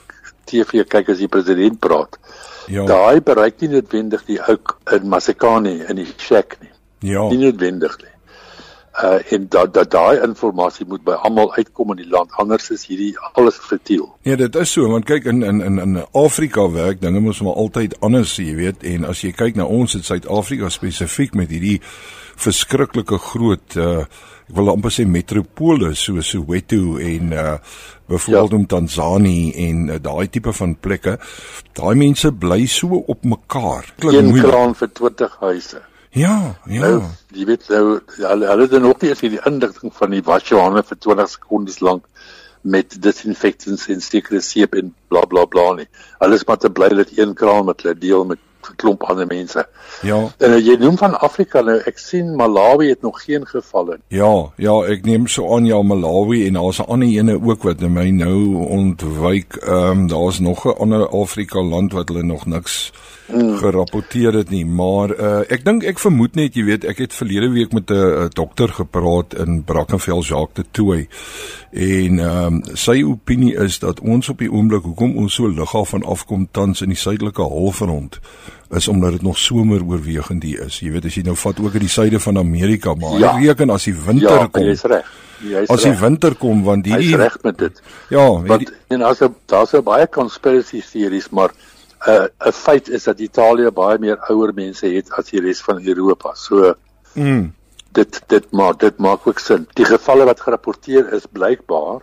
TV kyk as die president praat. Ja. Daai bereik nie noodwendig die ou in Masekane in die shack nie. Ja. Nie noodwendig nie. Uh en dat dat daai inligting moet by almal uitkom in die land anders is hierdie alles futiel. Nee, dit is so want kyk in in in in Afrika werk dinge mos maar altyd anders, jy weet, en as jy kyk na ons in Suid-Afrika spesifiek met hierdie verskriklike groot uh ek wil amper sê metropole so Soweto en uh byvoorbeeld Ja. om Tanzanië en uh, daai tipe van plekke. Daai mense bly so op mekaar. Klink Een moeilik. kraan vir 20 huise. Ja, ja. Nou, jy weet nou hulle hulle het nog nie eens hierdie inligting van die was jou hande vir 20 sekondes lank met disinfectants en sekere seep en bla bla bla nie. Hulle is maar te bly dat een kraan met hulle deel met 'n klomp ander mense. Ja. En nou, jy noem van Afrika nou, ek sien Malawi het nog geen gevalle. Ja, ja, ek neem so aan ja Malawi en daar's 'n ander ene ook wat my nou ontwyk. Ehm um, daar's nog 'n ander Afrika land wat hulle nog niks mm. gerapporteer het nie, maar uh, ek dink ek vermoed net, jy weet, ek het verlede week met 'n uh, dokter gepraat in Brackenfell Jacques de Tooi. En ehm um, sy opinie is dat ons op die oomblik hoekom ons so lig af van afkom tans in die suidelike halfrond is omdat dit nog somer oorwegend hier is. Jy weet as jy nou vat ook in die suide van Amerika, maar Ja. ja. reken as die winter Ja, kom. jy's reg. Jy's As die reg. winter kom want Hy's hierdie reg met dit. ja, Want en 'n daar's baie conspiracy theories, maar 'n 'n feit is dat Italië baie meer ouer mense het as die res van Europa. So mm, dit dit maak dit maak ook sin. Die gevalle wat gerapporteer is blykbaar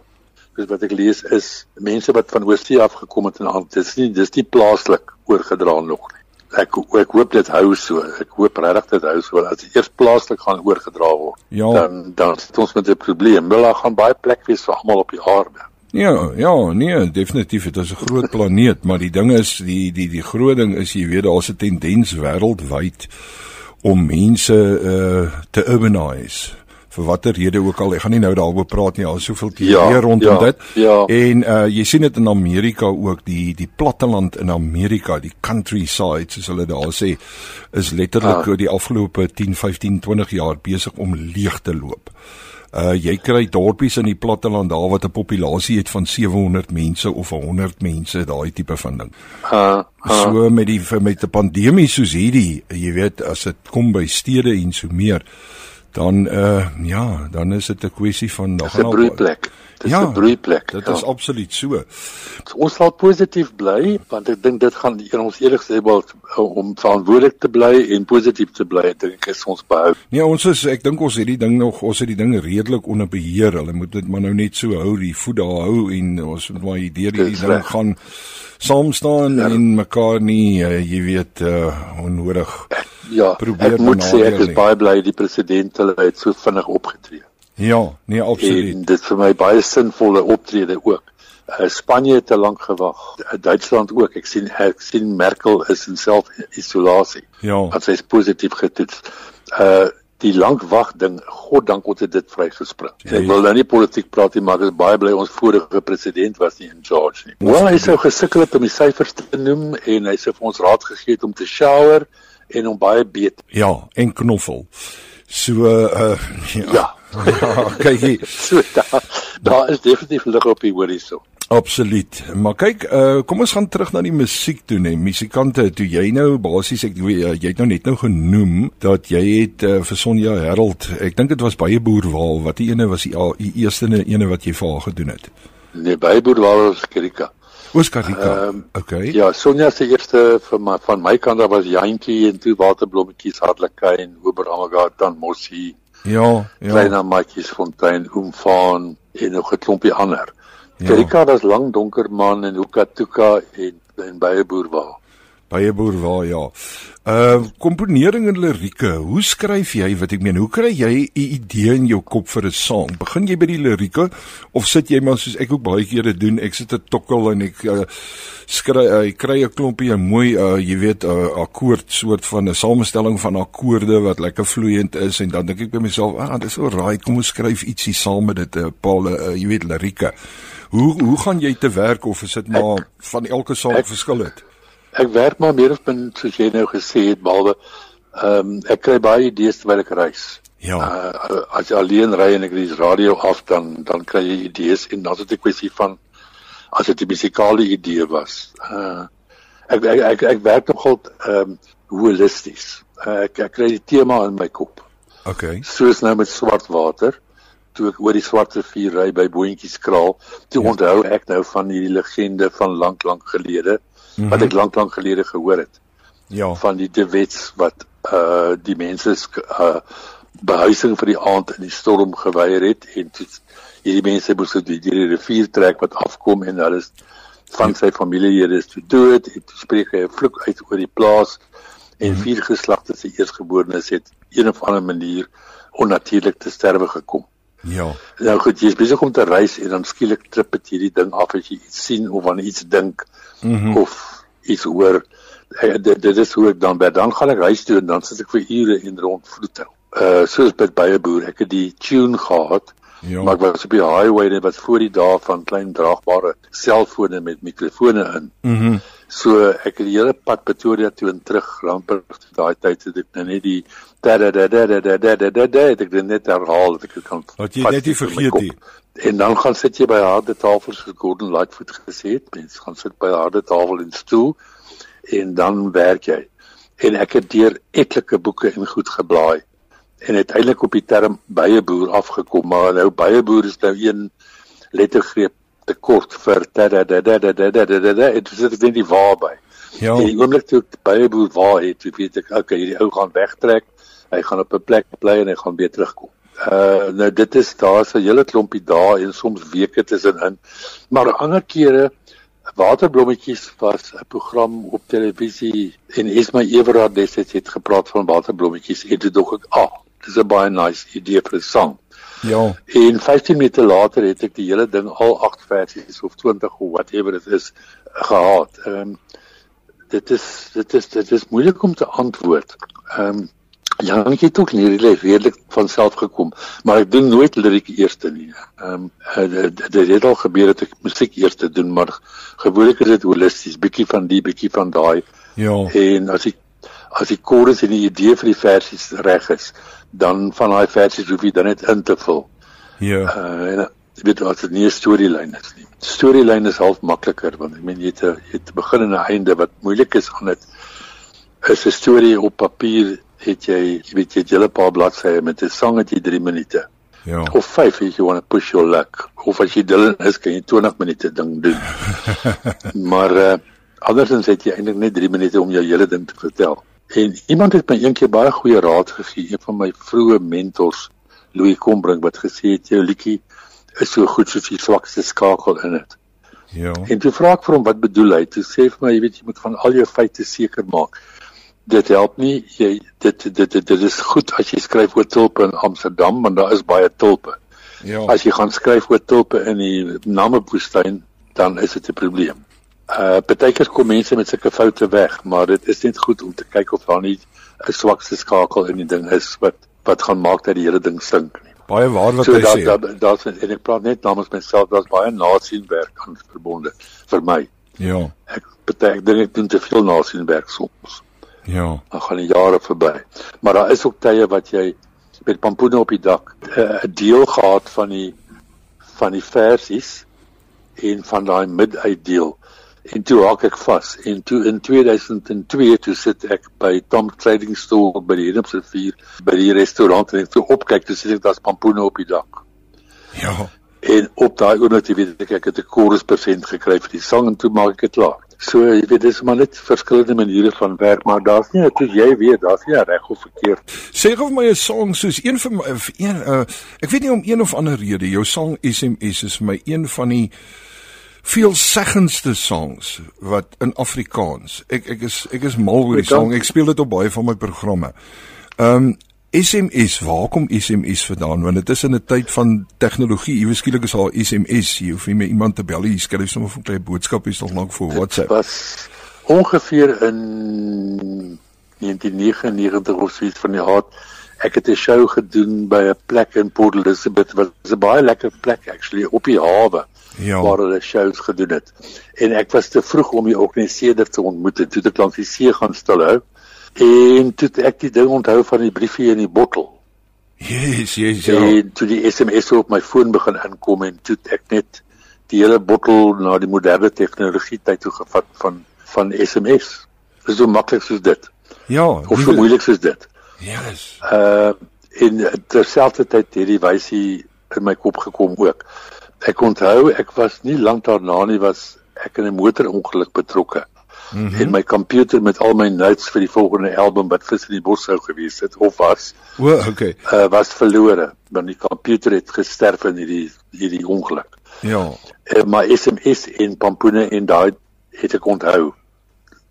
dis wat ek lees is mense wat van oorsee af gekom het en aan dis nie dis nie plaaslik oorgedra nog nie. Ek ek hoop dit hou so. Ek hoop regtig dit hou so as dit eers plaaslik gaan oorgedra word. Ja. Dan dan sit ons met 'n probleem. Wel daar gaan baie plek wees vir almal op die aarde. Ja, ja, nee, definitief dit is 'n groot planeet, maar die ding is die die die groot ding is jy weet daar's 'n tendens wêreldwyd om mense uh te urbanize vir watter rede ook al. Ek gaan nie nou daaroor praat nie. Al soveel teorieë Ja, rondom ja, dit. ja. En uh jy sien dit in Amerika ook die die platteland in Amerika, die countryside soos hulle daar sê, is letterlik Ah. die afgelope 10, 15, 20 jaar besig om leeg te loop. Uh jy kry dorpies in die platteland daar wat 'n populasie het van 700 mense of 100 mense, daai tipe van ding. Uh, uh So met die met 'n pandemie soos hierdie, jy weet, as dit kom by stede en so meer, dan uh ja, dan is dit 'n kwessie van nog 'n broeiplek. Dis 'n ja, broeiplek. Dit ja. is absoluut so. Ons sal positief bly want ek dink dit gaan in ons eerlikste wel om verantwoordelik te bly en positief te bly, dink ek is ons behou. Nee, ons is ek dink ons het die ding nog ons het die ding redelik onder beheer. Hulle moet dit maar nou net so hou, die voet daar hou en ons moet maar hierdie ding gaan saam staan ja. en mekaar nie uh, jy weet uh, onnodig ja probeer ek moet sê ek is baie bly die president hulle het so vinnig opgetree. Ja nee absoluut. En dit vir my baie sinvolle optrede ook. Uh, Spanje het te lank gewag. Uh, Duitsland ook. Ek sien ek sien Merkel is in self isolasie ja. Wat sy is positief getoets. Uh die lank wag ding, God dank ons het dit vrygespring. Ja, ek wil nou nie politiek praat nie, maar ek is baie bly ons vorige president was nie in charge nie. Wel, hy sou gesukkel het om die syfers te noem en hy sou vir ons raad gegee het om te shower en om baie beet. Ja, en knoffel. So uh [LAUGHS] ja. ja. ja kyk hier. So daar daar is definitief lig op die horison. Absoluut. Maar kyk, uh kom ons gaan terug na die musiek toe, nee. Musikante, toe jy nou basies ek weet uh, jy het nou net nou genoem dat jy het uh, vir Sonja Herold, ek dink dit was baie boerwaal, wat die ene was die, die eerste ene wat jy vir haar gedoen het. Nee, baie boerwaal was Karika. Was Karika. Um, okay. Ja, Sonja se eerste vir my van my kant af was Jantjie en toe Waterblommetjies Hartlikheid en Oberamaga dan Mossie. Ja, ja. Kleiner Matjies Fontein, Oomfaan en nog 'n klompie ander. Ja. was lank donker man en Hukatuka en en baie boerwa. Baie boerwa ja. Uh komponering en lirieke. Hoe skryf jy wat ek meen? Hoe kry jy 'n idee in jou kop vir 'n sang? Begin jy by die lirieke of sit jy maar soos ek ook baie kere doen, ek sit 'n tokkel en ek uh, skryf uh, ek kry 'n klompie 'n mooi uh jy weet 'n uh, akkoord soort van 'n samestelling van akkoorde wat lekker vloeiend is en dan dink ek by myself, ah, dis so raai, kom ons skryf ietsie saam met dit 'n uh, paar uh, jy weet lirieke. Hoe hoe gaan jy te werk of is dit maar ek, van elke saak verskil dit? Ek werk maar meer of min soos jy nou gesê het behalwe ehm um, ek kry baie idees terwyl ek reis. Ja. Uh, as jy alleen ry en ek die radio af dan dan kry jy idees en dan is dit 'n kwessie van as dit 'n musikale idee was. Uh ek ek ek, ek werk nogal ehm um, holisties. Uh, ek ek kry die tema in my kop. Okay. Soos nou met swart water toe ek oor die swart rivier ry by Boontjieskraal, toe ja. onthou ek nou van hierdie legende van lank lank gelede mm -hmm. wat ek lank lank gelede gehoor het. Ja. Van die Dewets wat uh die mense uh behuising vir die aand in die storm geweier het en toe hierdie mense moes uit die, die rivier trek wat afkom en hulle is van sy familielede is dood en toe spreek hy 'n vloek uit oor die plaas en -hmm. vier geslagte se eersgeborenes het een of ander manier onnatuurlik te sterwe gekom. Ja. Nou goed, jy is besig om te reis en dan skielik trip dit hierdie ding af as jy iets sien of aan iets dink mm -hmm. of iets hoor. Hey, dit, dit is hoe ek dan by dan gaan ek reis toe en dan sit ek vir ure in rond vloete. Uh soos by baie boere, ek het die tune gehad. Ja. Maar ek was op die highway net wat voor die dae van klein draagbare selfone met mikrofone in. Mhm. Mm so ek het die hele pad Pretoria toe en terug ramper daai tyd het ek nou net die da da da da da da da da da da ek het net herhaal dat ek kan wat jy net nie vergeet nie en dan gaan sit jy by harde tafels soos Gordon Lightfoot gesê het mense gaan sit by harde tafel en stoel en dan werk jy en ek het deur etlike boeke en goed geblaai en uiteindelik op die term baie boer afgekom maar nou baie boer is nou een lettergreep te kort vir da da da da da da da da da dit is dit nie waar by Ja. En die oomblik toe baie boer waar het, weet ek, okay, hierdie ou gaan wegtrek hy gaan op 'n plek bly en hy gaan weer terugkom. Uh nou dit is daar's 'n hele klompie dae en soms weke tussenin. Maar ander kere Waterblommetjies was 'n program op televisie en Esma Everard destyds het gepraat van waterblommetjies en dit dog ek, "Ag, oh, dis 'n baie nice idee vir 'n sang." Ja. En 15 minute later het ek die hele ding al 8 versies of 20 of whatever dit is gehad. Ehm um, dit is dit is dit is moeilik om te antwoord. Ehm um, Ja, ek het ook nie redelik van self gekom, maar ek doen nooit liriek eerste nie. Ehm um, dit het al gebeur dat ek musiek eerste doen, maar gewoonlik is dit holisties, bietjie van die, bietjie van daai. Ja. En as ek as die kodes en die idee vir die versies reg is, dan van daai versies hoef jy dan net in te vul. Ja. Uh, en jy weet wat dit nie 'n storielyn is nie. Storielyn is half makliker want ek meen jy het 'n jy het begin en 'n einde wat moeilik is aan dit is 'n storie op papier het jy, jy weet jy het hele paar bladsye met 'n sang het jy 3 minute. Ja. Of 5 as jy want to push your luck. Of as jy Dylan is, kan jy 20 minute ding doen. [LAUGHS] maar uh andersins het jy eintlik net 3 minute om jou hele ding te vertel. En iemand het my eendag baie goeie raad gegee, een van my vroeë mentors, Louis Kombrink wat gesê het jou liedjie is so goed soos die swakste skakel in dit. Ja. En toe vra ek vir hom wat bedoel hy? Toe sê hy vir my, jy weet jy moet van al jou feite seker maak. Dit help nie jy dit dit dit, dit is goed as jy skryf oor tulpe in Amsterdam want daar is baie tulpe. Ja. As jy gaan skryf oor tulpe in die Namibwoestyn, dan is dit 'n probleem. Uh partykeer kom mense met sulke foute weg, maar dit is net goed om te kyk of daar nie 'n swakste skakel in die ding is wat wat gaan maak dat die hele ding sink nie. Baie waar wat So hy dat sê. dat daar's en ek praat net namens myself, daar's baie nasienwerk aan verbonde vir my. Ja. Ek beteken ek dink ek doen te veel nasienwerk soms. Ja. Dan gaan die jare verby. Maar daar is ook tye wat jy met pampoene op die dak eh, 'n deel gehad van die van die versies en van daai mid-uitdeel. En toe haak ek vas en toe in 2002 toe sit ek by Tom Trading Store by die Hennepsrivier by die restaurant en ek toe opkyk toe sien ek daar's pampoene op die dak. Ja. En op daai oomblik weet ek ek het 'n chorus persent gekry vir die sang en toe maak ek dit klaar. So jy weet dis maar net verskillende maniere van werk, maar daar's nie toe jy weet, daar's nie reg of verkeerd. Sê gou vir my 'n song soos een van my een uh, ek weet nie om een of ander rede jou sang SMS is my een van die veelseggendste songs wat in Afrikaans. Ek ek is ek is mal oor die song. Ek speel dit op baie van my programme. Ehm um, SMS, waar kom SMS vandaan? Want dit is in 'n tyd van tegnologie. Iewes skielik is daar SMS. Jy hoef nie meer iemand te bel nie. Jy skryf sommer 'n klein boodskap hier tog lank vir WhatsApp. was ongeveer in 1999 of so iets van die aard. Ek het 'n show gedoen by 'n plek in Port Elizabeth wat was 'n baie lekker plek actually op die hawe Ja. waar hulle shows gedoen het. En ek was te vroeg om die organiseerder te ontmoet. en Toe het ek langs die see gaan stilhou. En toe ek die ding onthou van die briefie in die bottel. Yes, yes, ja. Ja. En toe die SMS op my foon begin inkom en toe ek net die hele bottel na die moderne tegnologie tyd toe gevat van van SMS. Dis so maklik soos dit Ja, of so moeilik soos dit. Yes. Uh en terselfdertyd het die wysie in my kop gekom ook. Ek onthou ek was nie lank daarna nie was ek in 'n motorongeluk betrokke. Mm -hmm. En my komputer met al my notes vir die volgende album wat vis in die bos sou gewees het of was O, okay. uh, was verlore want die komputer het gesterf in hierdie hierdie ongeluk. Ja. Uh, maar SMS en pampoene en daai het ek onthou.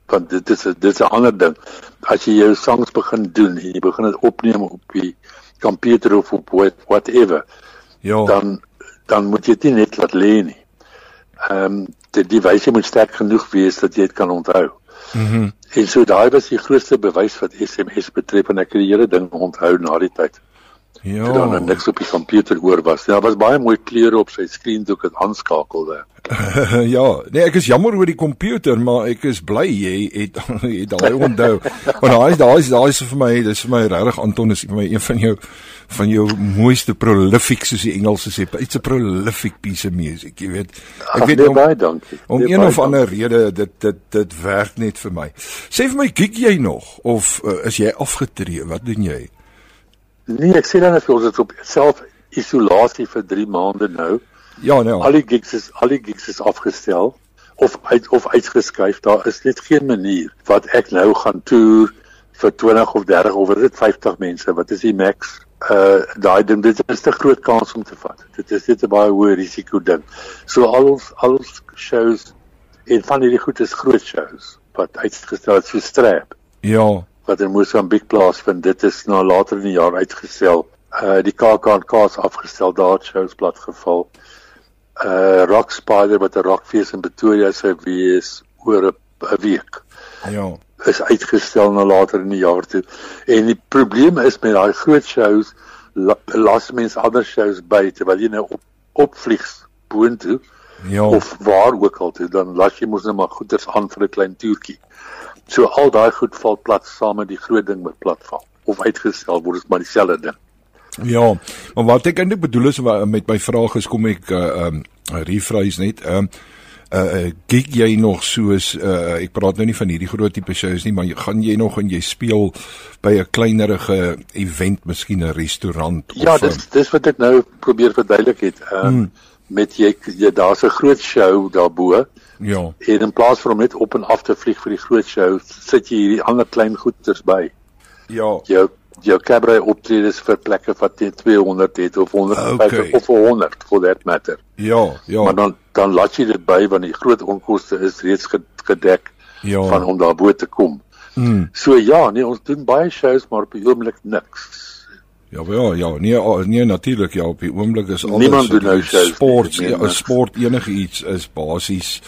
Want dit is dit is 'n ander ding. As jy jou songs begin doen en jy begin dit opneem op die komputer of op what- whatever, Ja. dan dan moet jy dit net laat lê nie. Ehm um, die die wyse moet sterk genoeg wees dat jy dit kan onthou. Mhm. Mm En so daai was die grootste bewys wat SMS betref en ek het die hele ding onthou na die tyd. ja. Toe dan niks op die komputer oor was. Ja, daar was baie mooi kleure op sy skerm toe ek dit aanskakelde. [LAUGHS] ja, nee, ek is jammer oor die komputer, maar ek is bly jy het [LAUGHS] het daai onthou. [LAUGHS] Want daai daai is daai is vir my, dis vir my regtig Anton is vir my een van jou van jou mooiste prolific soos die Engelse sê. It's a prolific piece of music, jy weet. Ek Ag, weet nee, om, baie dankie. om Nee, een of ander rede dit dit dit werk net vir my. Sê vir my, gig jy nog of uh, is jy afgetree? Wat doen jy? Nee, ek sê dan as ons dit op self isolasie vir 3 maande nou. Ja, nee. Al die gigs is al die gigs is afgestel of uit of uitgeskuif. Daar is net geen manier wat ek nou gaan toer vir 20 of 30 of dit 50 mense. Wat is die max? Uh daai ding dit is 'n groot kans om te vat. Dit is net 'n baie hoë risiko ding. So al ons al ons shows en van hierdie goed is groot shows wat uitgestel is so strap Ja. wat in Mosambiek plaasvind. Dit is nou later in die jaar uitgestel. Uh die KAKNK is afgestel, daar shows platgeval. Uh Rock Spider wat 'n rockfees in Pretoria sou wees oor 'n week Ja. Is uitgestel na later in die jaar toe. En die probleem is met daai groot shows la- las mense ander shows by terwyl jy nou op opvlieg boontoe Ja. of waar ook al toe dan las jy mos net maar goeders aan vir 'n klein toertjie. So al daai goed val plat saam met die groot ding wat platval of uitgestel word is maar dieselfde ding. Ja, maar wat ek eintlik bedoel is met my vraag is kom ek uh um rephrase net. Um uh gig jy nog soos uh ek praat nou nie van hierdie groot tipe shows nie, maar gaan jy nog en jy speel by 'n kleinerige event, miskien 'n restaurant ja, of Ja, dis dis wat ek nou probeer verduidelik het. Um, hmm. met jy, jy daar's 'n groot show daarbo. Ja. En in plaas van om net op en af te vlieg vir die groot show, sit jy hierdie ander klein goeders by. Ja. Jou jou cabaret optredes vir plekke wat teen 200 het of 150 okay. of 100 for that matter. Ja, ja. Maar dan dan laat jy dit by want die groot onkoste is reeds gedek ja. van om daar bo te kom. Mm. So ja, nee, ons doen baie shows maar op die oomblik niks. Ja, ja, ja, nee, nee natuurlik ja, op die oomblik is alles Niemand doen nou shows. Sport, ja, sport enige iets is basies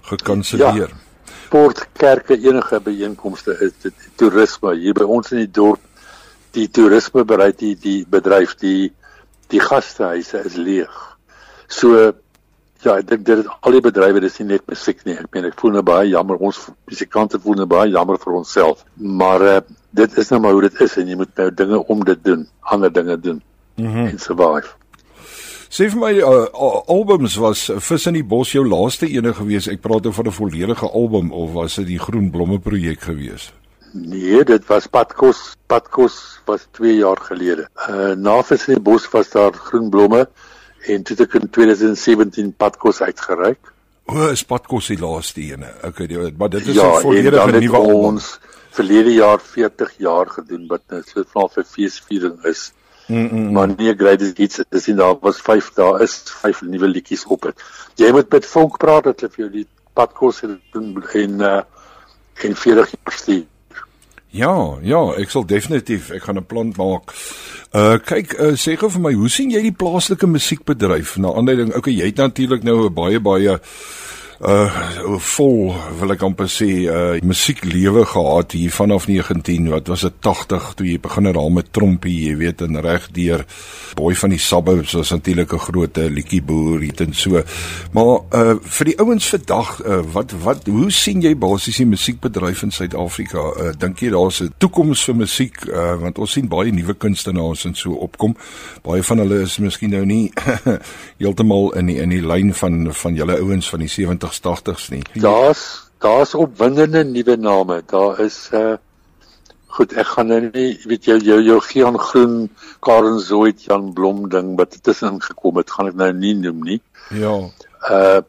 gekanselleer. Ja sport kerke enige byeenkomste is dit toerisme hier by ons in die dorp die toerisme bereid die die bedryf die die gastehuise is leeg. So ja, ek dink dit is al die bedrywe dis nie net musiek nie. Ek meen ek voel nou baie jammer ons musikante voel nou baie jammer vir onsself. Maar uh, dit is nou maar hoe dit is en jy moet nou dinge om dit doen, ander dinge doen. Mm en survive. Sê vir my uh, albums was Vis in die Bos jou laaste ene gewees. Ek praat oor 'n volledige album of was dit die Groen Blomme projek gewees? Nee, dit was Padkos. Padkos was 2 jaar gelede. Uh na Vis in die Bos was daar Groen Blomme en toe het ek in 2017 Padkos uitgereik. O, is Padkos die laaste ene? Okay, die, maar dit is 'n ja, volledige nuwe. Ons verlede jaar 40 jaar gedoen wat nou so vir feesviering is. Mm -mm. Maar nie great is iets dis nie daar was 5 daar is 5 nuwe liedjies op dit. Jy moet met Vonk praat dat hulle vir jou die Padkos en en uh en 40 jaar stuur. Ja, ja, ek sal definitief, ek gaan 'n plan maak. Uh kyk, uh, sê gou vir my, hoe sien jy die plaaslike musiekbedryf? Na aanleiding, okay, jy het natuurlik nou 'n baie baie uh vol wil ek amper sê uh musieklewe gehad hier vanaf 19 wat was dit 80 toe jy begin het al met trompie jy weet en reg deur boy van die suburbs was natuurlik 'n groot uh, liedjie boer hier en so. Maar uh vir die ouens vandag uh, wat wat hoe sien jy basies die musiekbedryf in Suid-Afrika? Uh dink jy daar's 'n toekoms vir musiek uh want ons sien baie nuwe kunstenaars en so opkom. Baie van hulle is miskien nou nie [LAUGHS] heeltemal in die in die lyn van van julle ouens van die 70 70s 80s nie. Daar's daar's opwindende nuwe name. Daar is uh goed, ek gaan nou nie weet jy jou jou Gian Groen, Karen Zoid, Jan Blom ding wat tussenin gekom het, gaan ek nou nie noem nie. Ja. Uh,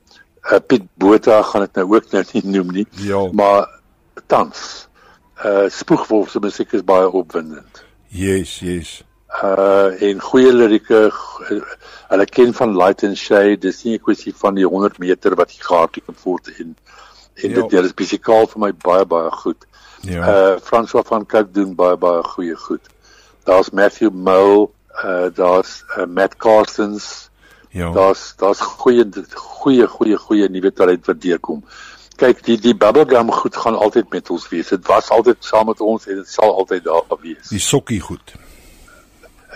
uh Piet Botha gaan ek nou ook nou nie noem nie. Ja. Maar tans uh Spoegwolf se musiek is baie opwindend. Yes, yes uh en goeie lirieke hulle ken van light and shade dis nie 'n kwessie van die 100 meter wat jy gehardloop voort en en dit dit is fisikaal vir my baie baie goed. Ja. Uh François van Kyk doen baie baie goeie goed. Daar's Matthew Mole, uh daar's uh, Matt Carsons. Ja. Daar's daar's goeie goeie goeie goeie nuwe talent wat deurkom. Kyk, die die bubblegum goed gaan altyd met ons wees. Dit was altyd saam met ons en dit sal altyd daar wees. Die sokkie goed.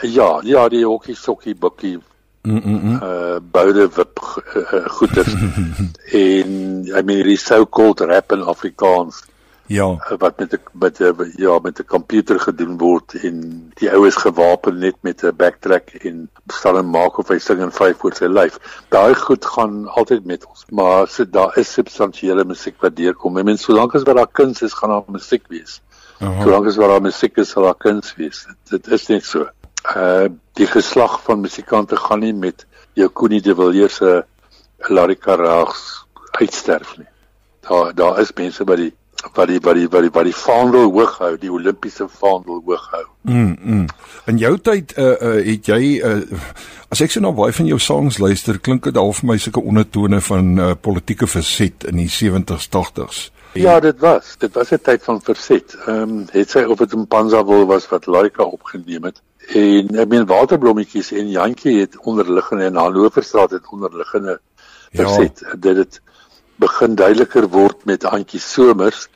Ja, ja, die hokkie sokkie bukkie. Mm mm. Uh boude wip uh, goeders. [LAUGHS] en I mean die so-called rap in Afrikaans. Ja. Uh, wat met 'n met 'n ja, met 'n komputer gedoen word en die ou is gewapen net met 'n backtrack en stel en maak of hy sing in vyf voor sy lyf. Daai goed gaan altyd met ons, maar so daar is substansiële musiek wat deurkom. I mean solank as wat daar kuns is, gaan daar musiek wees. Solank as wat daar musiek is, sal daar kuns wees. Dit, dit is net so uh die geslag van musikante gaan nie met jou Koenie de Villiers se Larry Carrags uitsterf nie. Daar daar is mense by die wat die wat die wat die wat die vaandel hoog hou, die Olimpiese vaandel hoog hou. Mm. mm. In jou tyd uh uh het jy uh as ek so na baie van jou songs luister, klink dit al vir my sulke ondertone van uh politieke verset in die 70s 80s. Ja, dit was. Dit was 'n tyd van verset. Ehm um, het sy of dit in Panzawil was wat Laika opgeneem het. En ek meen waterblommetjies en Jantjie het onderliggende en Hannoverstraat het onderliggende verset ja. dit begin duideliker word met Antjie Somers.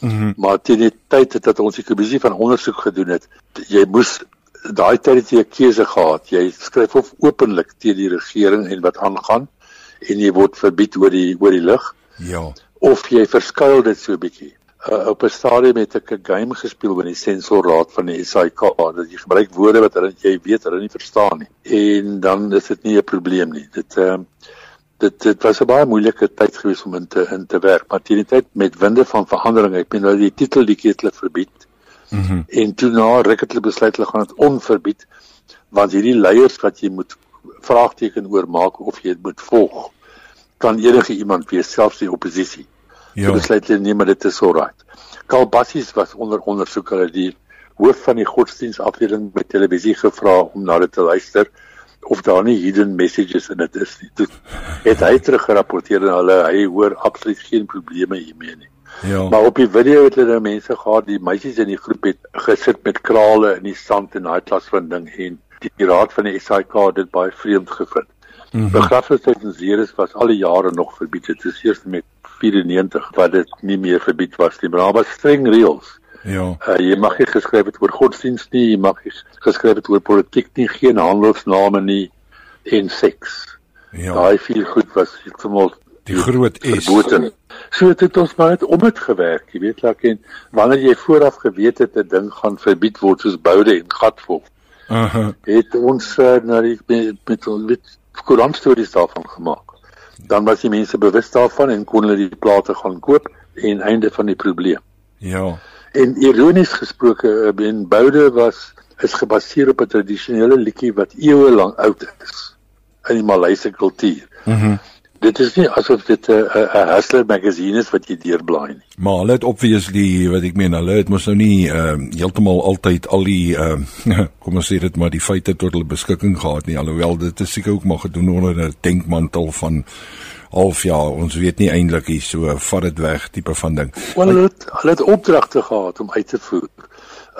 Mm -hmm. Maar teen die tyd het dat ons die kommissie van ondersoek gedoen het, jy moes daai tyd het jy 'n keuse gehad. Jy skryf of openlik teen die regering en wat aangaan en jy word verbied oor die oor die lig. Ja. Of jy verskuil dit so 'n bietjie uh, op 'n stadium het ek 'n game gespeel by die sensorraad van die SAIK dat jy gebruik woorde wat hulle jy weet hulle nie verstaan nie en dan is dit nie 'n probleem nie dit ehm uh, dit dit was 'n baie moeilike tyd gewees om in te in te werk, maar teen die tyd met winde van verandering, ek bedoel nou die titel het hulle verbied. Mm en toe na ruk het hulle besluit hulle gaan dit onverbied want hierdie leiers wat jy moet vraagteken oor maak of jy dit moet volg kan enige iemand wees selfs die oppositie. Ja. So besluit hulle nee, maar dit is alright. Karl Bassies was onder ondersoek hulle die hoof van die godsdienstafdeling by televisie gevra om na dit te luister of daar nie hidden messages in dit is nie. Toe het hy teruggerapporteer en hulle hy hoor absoluut geen probleme hiermee nie. Ja. Maar op die video het hulle nou mense gehad, die meisies in die groep het gesit met krale in die sand en daai klas van ding en die raad van die SAK het dit baie vreemd gevind. Mm -hmm. Begrafnisheid in Ceres was al die jare nog verbied. Dit is eers met 94 wat dit nie meer verbied was nie. Maar daar was streng reëls. Ja. Uh, jy mag nie geskryf het oor godsdienst nie, jy mag nie geskryf het oor politiek nie, geen handelsname nie en seks. Ja. Daai vier goed was heeltemal die groot S. Verboten. So het dit ons maar net om dit gewerk, jy weet laat en wanneer jy vooraf geweet het 'n ding gaan verbied word soos boude en gatvolk. Aha. Uh -huh. Het ons uh, na die met met, met koerantstories daarvan gemaak. Dan was die mense bewus daarvan en kon hulle die plate gaan koop en einde van die probleem. Ja. En ironies gesproke, Ben eh, Boude was is gebaseer op 'n tradisionele liedjie wat eeue lank oud is in die Malaysiese kultuur. Mhm. Mm dit is nie asof dit 'n 'n Hustler magazine is wat jy deurblaai nie. Maar hulle het obviously wat ek meen, hulle het mos nou nie ehm uh, heeltemal altyd al die ehm uh, [LAUGHS] kom ons sê dit maar die feite tot hulle beskikking gehad nie. Alhoewel dit is seker ook maar gedoen onder 'n denkmantel van half jaar ons weet nie eintlik hier so vat dit weg tipe van ding. Want hulle het hulle het opdragte gehad om uit te voer.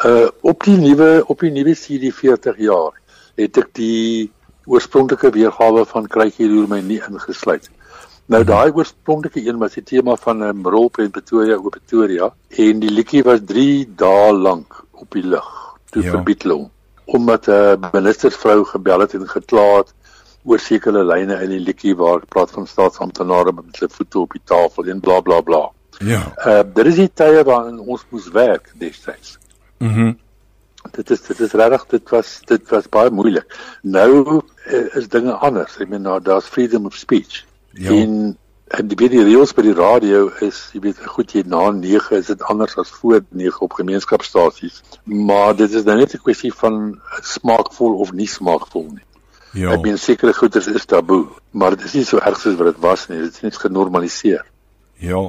Uh op die nuwe op die nuwe CD 40 jaar het ek die oorspronklike weergawe van Kruitjie roer my nie ingesluit. Nou daai oorspronklike een was die tema van 'n um, rolprent Pretoria oor Pretoria en die liedjie was 3 dae lank op die lug toe ja. verbied hulle omdat 'n uh, ministersvrou gebel het en gekla het oor sekere lyne in die liedjie waar praat van staatsamptenare met hulle voete op die tafel en bla bla bla. Ja. Uh daar is die tye waarin ons moes werk destyds. Mhm. Mm dit is dit is regtig dit was dit was baie moeilik. Nou uh, is dinge anders. Ek meen nou daar's freedom of speech. Ja. En en die baie reels by die radio is jy weet goed jy na 9 is dit anders as voor 9 op gemeenskapsstasies. Maar dit is nou net 'n kwessie van smaakvol of nie smaakvol nie. Ja. Ek meen sekere goeders is taboe, maar dit is nie so erg soos wat dit was nie. Dit is net genormaliseer. Ja.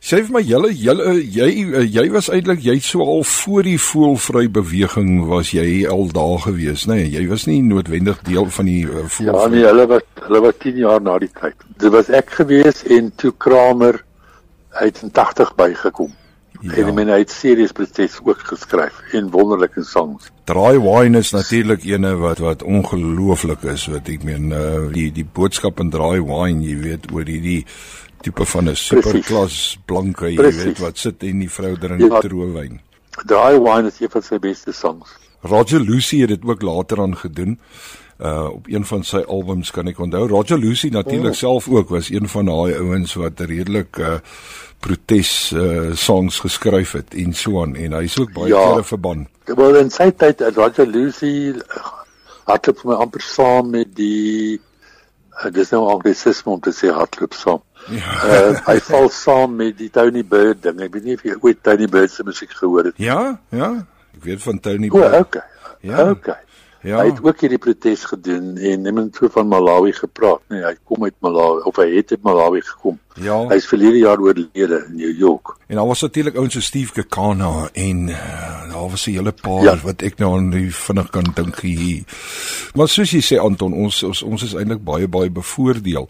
Sê vir my julle julle jy jy was eintlik jy so al voor die voelvry beweging was jy al daar gewees, nê? Nee, jy was nie noodwendig deel van die uh, voel Ja, nee, hulle was hulle was 10 jaar na die tyd. Dit was ek gewees en toe Kramer uit in 80 bygekom. Ja. En men het serieus proses ook geskryf en wonderlike songs. Dry Wine is natuurlik ene wat wat ongelooflik is wat ek meen uh, die die boodskap in Dry Wine, jy weet oor hierdie tipe van 'n superklas blanke, jy Precies. weet wat sit en die vrou drink ja. troewyn. Dry Wine is een van sy beste songs. Roger Lucy het dit ook later aan gedoen. Uh op een van sy albums kan ek onthou. Roger Lucy natuurlik oh. self ook was een van daai ouens wat redelik uh protes uh songs geskryf het en so aan en hy's ook baie ja. kere verban. Wel in sy tyd Roger Lucy het het vir my amper saam met die uh, dis nou anglicisme om te sê hardloop saam. Ja. uh, hy [LAUGHS] val saam met die Tony Bird ding. Ek weet nie of jy ooit Tony Bird se musiek gehoor het nie. Ja, ja. Ek weet van Tony Bird. O, okay. Ja. Okay. Ja. Hy het ook hierdie protes gedoen en niemand het van Malawi gepraat nie. Hy kom uit Malawi of hy het uit Malawi gekom. Ja. Hy's verlede jaar oorlede in New York. En daar was natuurlik ouens so Steve Kekana en uh, daar was 'n hele paar ja. wat ek nou aan die vinnig kan dink hier. Maar soos jy sê Anton, ons ons, ons is eintlik baie baie bevoordeel.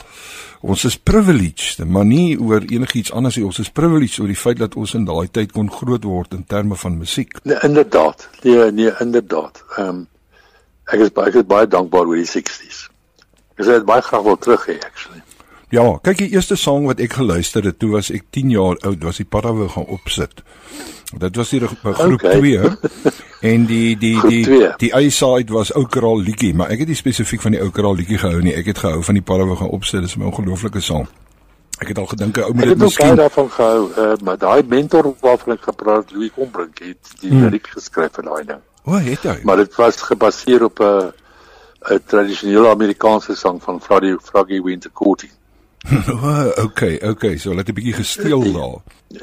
Ons is privileged, maar nie oor enigiets anders nie. Ons is privileged oor die feit dat ons in daai tyd kon groot word in terme van musiek. Nee, inderdaad. Nee, nee, inderdaad. Ehm um, ek is baie ek is baie dankbaar oor die 60s. Ek sê dit baie graag wil terug hê actually. Ja, kyk die eerste sang wat ek geluister het, toe was ek 10 jaar oud, was die Parawe gaan opsit. Dit was die groep 2 okay. [LAUGHS] en die die die die A-side was ou kraal liedjie, maar ek het nie spesifiek van die ou kraal liedjie gehou nie. Ek het gehou van die Parawe gaan opsit. Dis 'n ongelooflike sang. Ek het al gedink ou moet dit miskien Ek het daarvan gehou, uh, maar daai mentor waarvan ek gepraat, Louis Kombrink, het die hmm. liriek geskryf vir daai ding. O, oh, het hy. Maar dit was gebaseer op 'n 'n tradisionele Amerikaanse sang van Freddie Froggy Winter Courting. [LAUGHS] okay, okay, so laat 'n bietjie gesteel daar.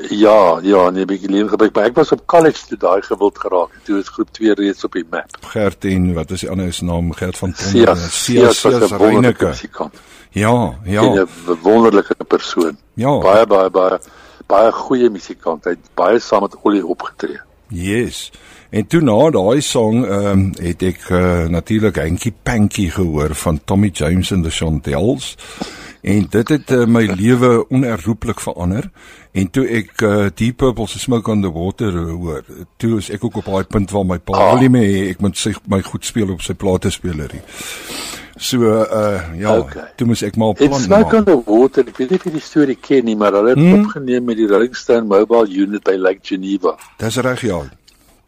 Ja, ja, nee, bietjie leer gebruik, maar ek was op college toe daai gewild geraak en toe is groep 2 reeds op die map. Gert en wat is die ander se naam? Gert van Tonne. Sias wonderlike musikant. Ja, ja. 'n wonderlike persoon. Ja. Baie baie baie baie goeie musikant. Hy het baie saam met Ollie opgetree. Yes. En toe na daai song ehm um, het ek uh, natuurlik Hanky Panky gehoor van Tommy James and the Chantels. En dit het uh, my lewe onherroepelik verander. En toe ek uh, Deep Purple se Smoke on the Water hoor, toe is ek ook op daai punt waar my pa ah. wil nie meer ek moet sy my goed speel op sy platespelerie. So uh ja, okay. toe moes ek maar plan maak. It's Smoke on the Water, ek weet nie of jy die storie ken nie, maar hulle het hmm? opgeneem met die Rolling Stone Mobile Unit by Lake Geneva. Dis reg ja.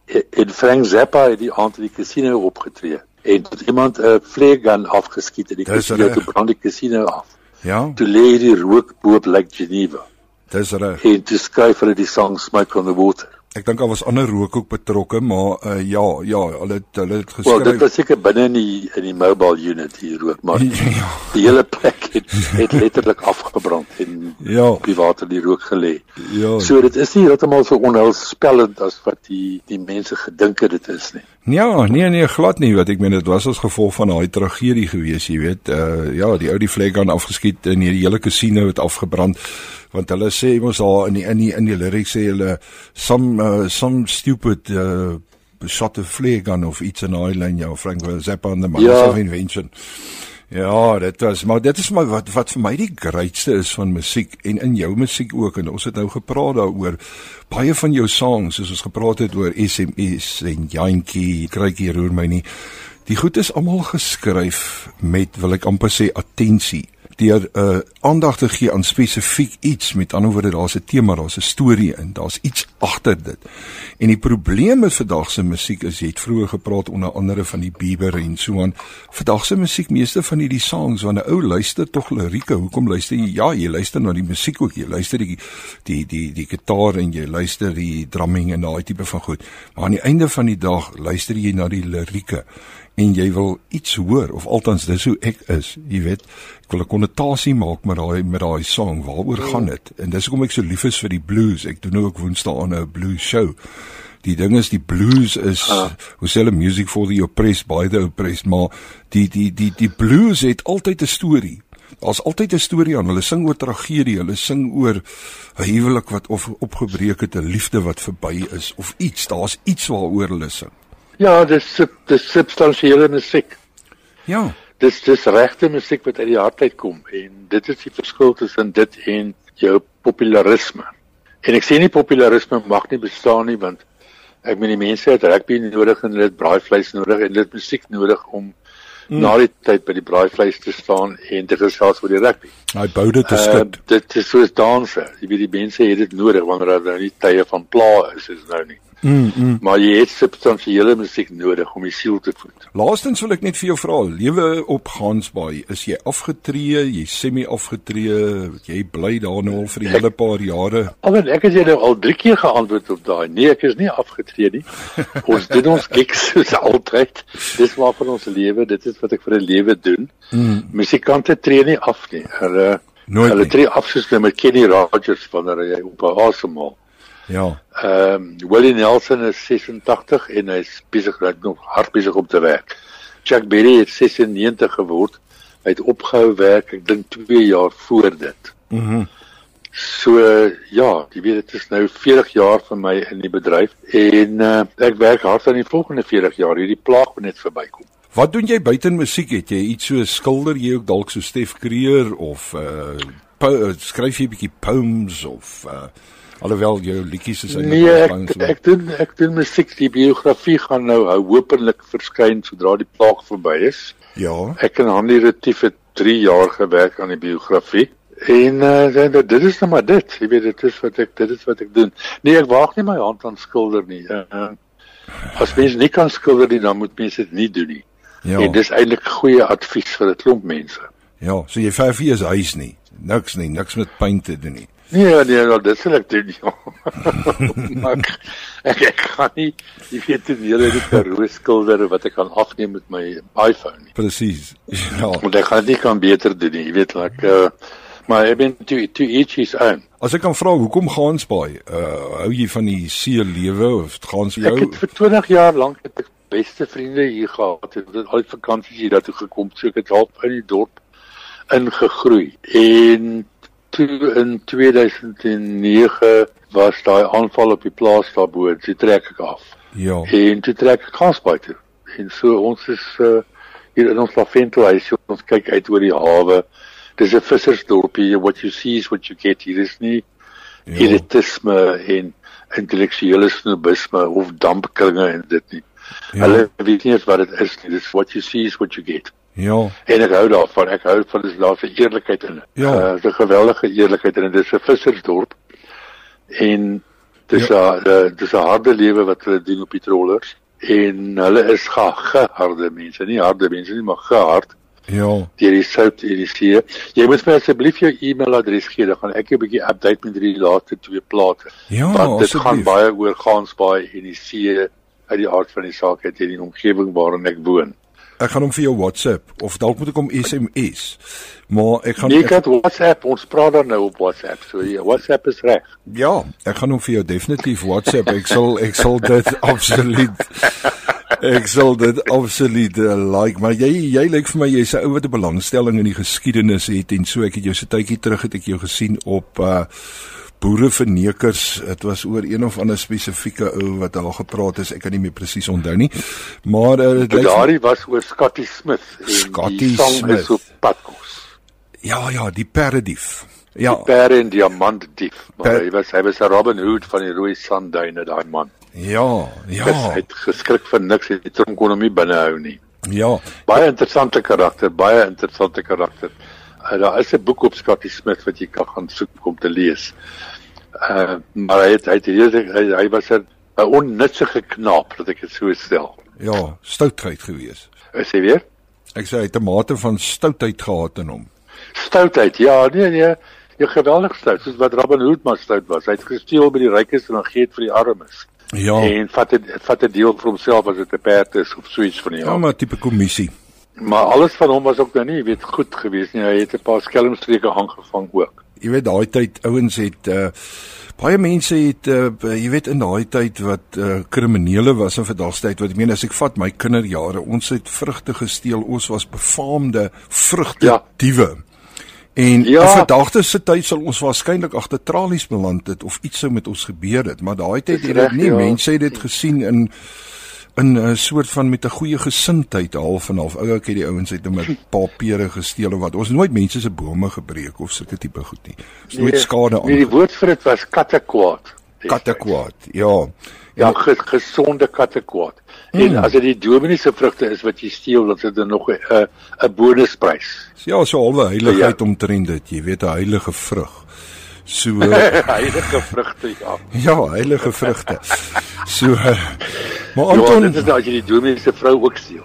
En Frank Zappa het die aand in die casino opgetree en het iemand 'n uh, flare gun afgeskiet in die casino te brand die casino af. Ja. Toe lê die rook bo op Lake Geneva. Dis reg. En toe skryf hulle die song Smoke on the Water. Ek dink daar was ander rook ook betrokke, maar uh, ja, ja, hulle het hulle het geskryf. Wel, dit was seker binne in die in die mobile unit hier rook, maar [LAUGHS] ja. die hele plek het, het letterlik afgebrand en ja, op die water die rook gelê. Ja. So dit is nie heeltemal so onheilspellend as wat die die mense gedink het dit is nie. Ja, nee nee, glad nie, wat ek meen dit was as gevolg van daai tragedie gewees, jy weet. Uh ja, die ou die flag aan afgeskiet en die hele casino het afgebrand want hulle sê mos daar in die in die in die lyrics sê hulle some uh, some stupid uh, shot a flare gun of iets in Ireland ja Frank Zappa on the Mars ja. invention Ja, dit was maar dit is maar wat wat vir my die grootste is van musiek en in jou musiek ook en ons het nou gepraat daaroor baie van jou songs soos ons gepraat het oor SMS en Jantjie krykie roer my nie die goed is almal geskryf met wil ek amper sê attensie deur 'n uh, aandag te gee aan spesifiek iets. Met ander woorde daar's 'n tema daar's 'n storie in daar's iets agter dit. En die probleem met vandag se musiek is jy het vroeër gepraat onder andere van die Bieber en so aan. Vandag se musiek meeste van hierdie songs wanneer 'n ou luister tog lirieke. Hoekom luister jy? Ja jy luister na die musiek ook. Jy luister die die die die gitaar en jy luister die drumming en daai tipe van goed. Maar aan die einde van die dag luister jy na die lirieke en jy wil iets hoor of althans dis hoe ek is jy weet ek wil 'n konnotasie maak met daai met daai song waaroor gaan dit en dis hoekom ek so lief is vir die blues ek doen nou ook woensdae aan 'n blues show die ding is die blues is ah. hoe sê hulle music for the oppressed by the oppressed maar die die die die blues het altyd 'n storie Daar's altyd 'n storie aan. Hulle sing oor tragedie, hulle sing oor 'n huwelik wat of opgebreek het, 'n liefde wat verby is of iets. Daar's iets waaroor hulle sing. Ja, dis dis substansiële musiek. Ja dis dis regte musiek wat uit die hart uitkom en dit is die verskil tussen dit en jou popularisme. En ek sê nie popularisme mag nie bestaan nie want ek meen die mense het rugby nodig en hulle het braaivleis nodig en hulle het musiek nodig om mm. na die tyd by die braaivleis te staan en te gesels oor die rugby. Hy bou dit te skit. Uh, dit is soos danse. Jy weet die mense het dit nodig wanneer hulle nou nie tye van pla is is nou nie. Mm, mm. Maar jy het substansiële musiek nodig om die siel te voed. Laastens wil ek net vir jou vra, lewe op Gansbaai, is jy afgetree, jy semi afgetree, jy bly daar nou al vir 'n hele paar jare? Alhoewel ek het jy nou al 3 keer geantwoord op daai. Nee, ek is nie afgetree nie. [LAUGHS] ons doen ons gigs [LAUGHS] soos altyd. Dis waar van ons lewe, dit is wat ek vir 'n lewe doen. Mm. Musikante tree nie af nie. Hulle Nooit hulle tree af soos met Kenny Rogers wanneer hy op 'n asemhaal. Ja. Ehm um, Willie Nelson is 86 en hy's besig net nog hard besig om te werk. Chuck Berry het 96 geword. Hy het opgehou werk, ek dink 2 jaar voor dit. Mhm. Mm so ja, jy weet dit is nou 40 jaar vir my in die bedryf en uh, ek werk hard aan die volgende 40 jaar. Hierdie plaag moet net verbykom. Wat doen jy buite musiek? Het jy iets so skilder jy ook dalk so Stef Kreer of uh, skryf jy 'n bietjie poems of uh, Alhoewel jou liedjies is eintlik nee, ek, ek doen ek doen musiek die biografie gaan nou hopelik verskyn sodra die plaag verby is. Ja. Ek en Hanlie Retief het 3 jaar gewerk aan die biografie. En uh, dit is nou maar dit. Jy weet dit is wat ek dit is wat ek doen. Nee, ek waag nie my hand aan skilder nie. Uh, uh, as mens nie kan skilder nie, dan moet mens dit nie doen nie. Ja. En dis eintlik goeie advies vir 'n klomp mense. Ja, so jy verf hier is huis nie. Niks nie, niks met paint te doen nie. Nee, nee, nou dit sal ek doen. Ja. maar ek ek gaan nie jy weet toe weer die Karoo skilder wat ek kan afneem met my iPhone nie. Presies. Ja. Want ek gaan dit kan beter doen nie. Jy weet ek uh, Maar ek ben to to each his own. As ek kan vra, hoekom Gansbaai? Uh hou jy van die see lewe of gaan se jou? Ek het vir 20 jaar lank het ek beste vriende hier gehad. Ek het al die vakansies hier daartoe gekom, so ek het half in die dorp ingegroei. En toe in 2009 was daai aanval op die plaas daarbo, toe trek ek af. Ja. En toe trek ek Gansbaai toe. En so ons is uh hier in ons Laventelhuis, ons kyk uit oor die hawe. Dis 'n vissersdorpie. What you see is what you get. Hier is nie Ja. elitisme en intellektuele snobisme of dampkringe en dit nie. Ja. Ja. Hulle weet nie eens wat dit is nie. Dis what you see is what you get. Ja. En ek hou daarvan. Ek hou van dis daar's 'n eerlikheid in. Ja. Uh, dis 'n geweldige eerlikheid in. Dis 'n vissersdorp. En dis 'n ja. dis 'n harde lewe wat hulle doen op die trollers en hulle is ge geharde mense, nie harde mense nie, maar gehard Ja. deur die sout en die see. Jy moet my asseblief jou e-mailadres gee, dan gaan ek 'n bietjie update met die laaste twee plate. Ja, Want dit asseblief. gaan baie oor Gansbaai en die see uit die aard van die saak uit in die omgewing waarin ek woon. Ek gaan hom vir jou WhatsApp of dalk moet ek hom SMS. Maar ek gaan Nee, ek, het WhatsApp, ons praat dan nou op WhatsApp. So ja, WhatsApp is reg. ja, ek gaan hom vir jou definitief WhatsApp. Ek sal ek sal dit [LAUGHS] absoluut Ek sal dit absoluut uh, like, maar jy jy lyk vir my jy's 'n ou wat 'n belangstelling in die geskiedenis het en so ek het jou se tydjie terug het ek jou gesien op uh boere vernekers. Dit was oor een of ander spesifieke ou wat daar gepraat is. Ek kan nie meer presies onthou nie. Maar uh, dit lyk Daardie was oor Scotty Smith en Scotty die sang Smith. is op padkos. ja ja, die perdedief. Ja, Pere en diamantdief. Maar Per- hy was hy was 'n Robin Hood van die rooi sandduine daai man. ja, Ja. Hy het geskrik vir niks, hy het die tronk kon hom nie binnehou nie. Ja, Baie interessante karakter, baie interessante karakter. Daar is 'n boek op Scotty Smith wat jy kan gaan soek om te lees. Uh maar hy het hy het hierdie hy, hy was 'n 'n onnutsige knaap, dat ek dit so stel. ja, stoutheid gewees. Is hy weer? Ek sê hy het 'n mate van stoutheid gehad in hom. Stoutheid. Ja, nee nee. Jy geweldig stout, soos wat Robin Hood maar stout was. Hy het gesteel by die rykes en dan gee dit vir die armes. Ja. En vat dit vat 'n deel vir homself as dit 'n perd is of so iets van die Ja, maar tipe kommissie. Maar alles van hom was ook nou nie, weet goed geweest nie. Hy het 'n paar skelmstreke aangevang ook. Jy weet daai tyd ouens het uh baie mense het uh jy weet in daai tyd wat uh kriminele was in verdagstyd wat ek meen as ek vat my kinderjare ons het vrugte gesteel ons was befaamde vrugte Ja. diewe en Ja. ja. verdagte se tyd sal ons waarskynlik agter tralies beland het of iets sou met ons gebeur het maar daai tyd het dit nie ja. mense het dit gesien in in 'n soort van met 'n goeie gesindheid half en half ou ek het die ouens uit met papiere gesteel of wat ons nooit mense se bome gebreek of sulke tipe goed nie ons nooit skade Nee, die aan woord vir dit was kattekwaad. kattekwaad ja Ja, ge gesonde kattekwaad. Hmm. En as dit die dominee se vrugte is wat jy steel, dan is dit nog 'n 'n 'n bonusprys. ja so halwe heiligheid Ja. omtrent dit jy weet 'n heilige vrug so [LAUGHS] Heilige vrugte, ja. ja heilige vrugte so eh, maar Ja, Anton dit is nou as jy die dominee se vrou ook steel.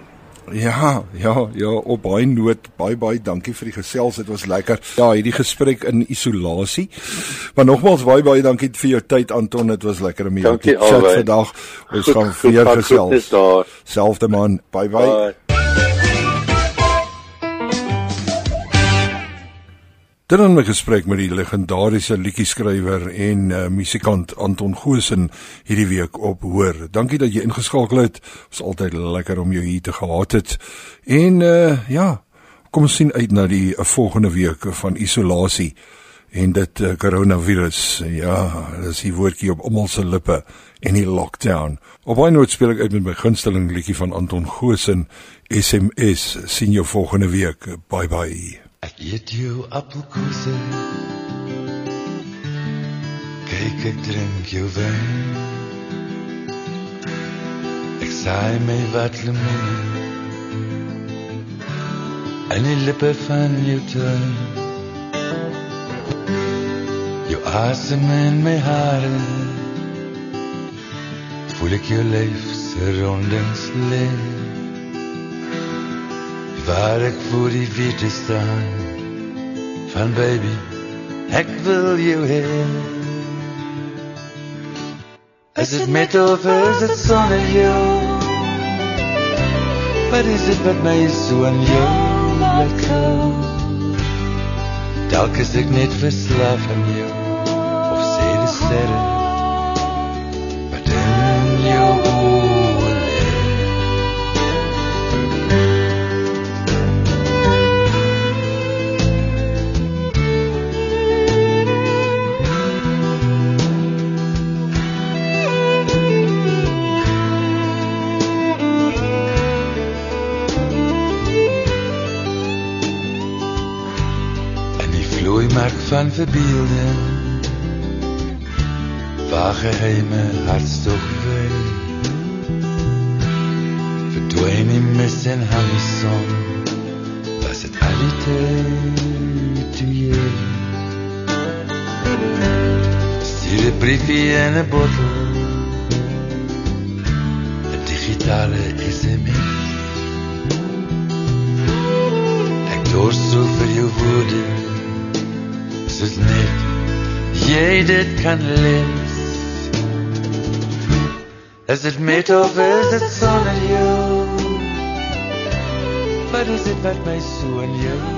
Ja, ja, ja, op baie noot, baie baie dankie vir die gesels. Dit was lekker. Ja, hierdie gesprek in isolasie. Maar nogmaals baie baie dankie vir jou tyd Anton. Dit was lekker om jou Dankie te chat vandag. Ons Goed- gaan weer gesels. Selfde man. Bye bye. Bye. Dit dan 'n gesprek met die legendariese liedjie-skrywer en uh, musikant Anton Goosen hierdie week op Hoor. Dankie dat jy ingeskakel het. Dit is altyd lekker om jou hier te gehad het. En uh ja, kom ons sien uit na die uh, volgende week van isolasie en dit uh, coronavirus. Ja, dis die woordjie op almal se lippe en die lockdown. Op 'n noot speel ek uit met my gunsteling liedjie van Anton Goosen, SMS. Sien jou volgende week. Bye bye. Ek eet jou appelkoese. Kyk ek drink jou wyn. Ek saai my wat lemoen. En die lippe van jou tuin. Jou asem in my hare. Voel ek jou lyf se rondings lê. Waar ek voor die witte staan Van baby, ek wil jou hê Is dit met of is dit sonder jou? Wat is dit wat my so aan jou laat gou Dalk is net verslaaf aan jou of sê die sterre wat jou vloeimerk van verbeelding Waar geheime hartstog wee Verdwijn die mis en hamison Was het al die tijd toe jy Stuur een briefie in een bottel net jy dit kan lees Is dit met of is dit sonder jou Wat is dit wat my so in jou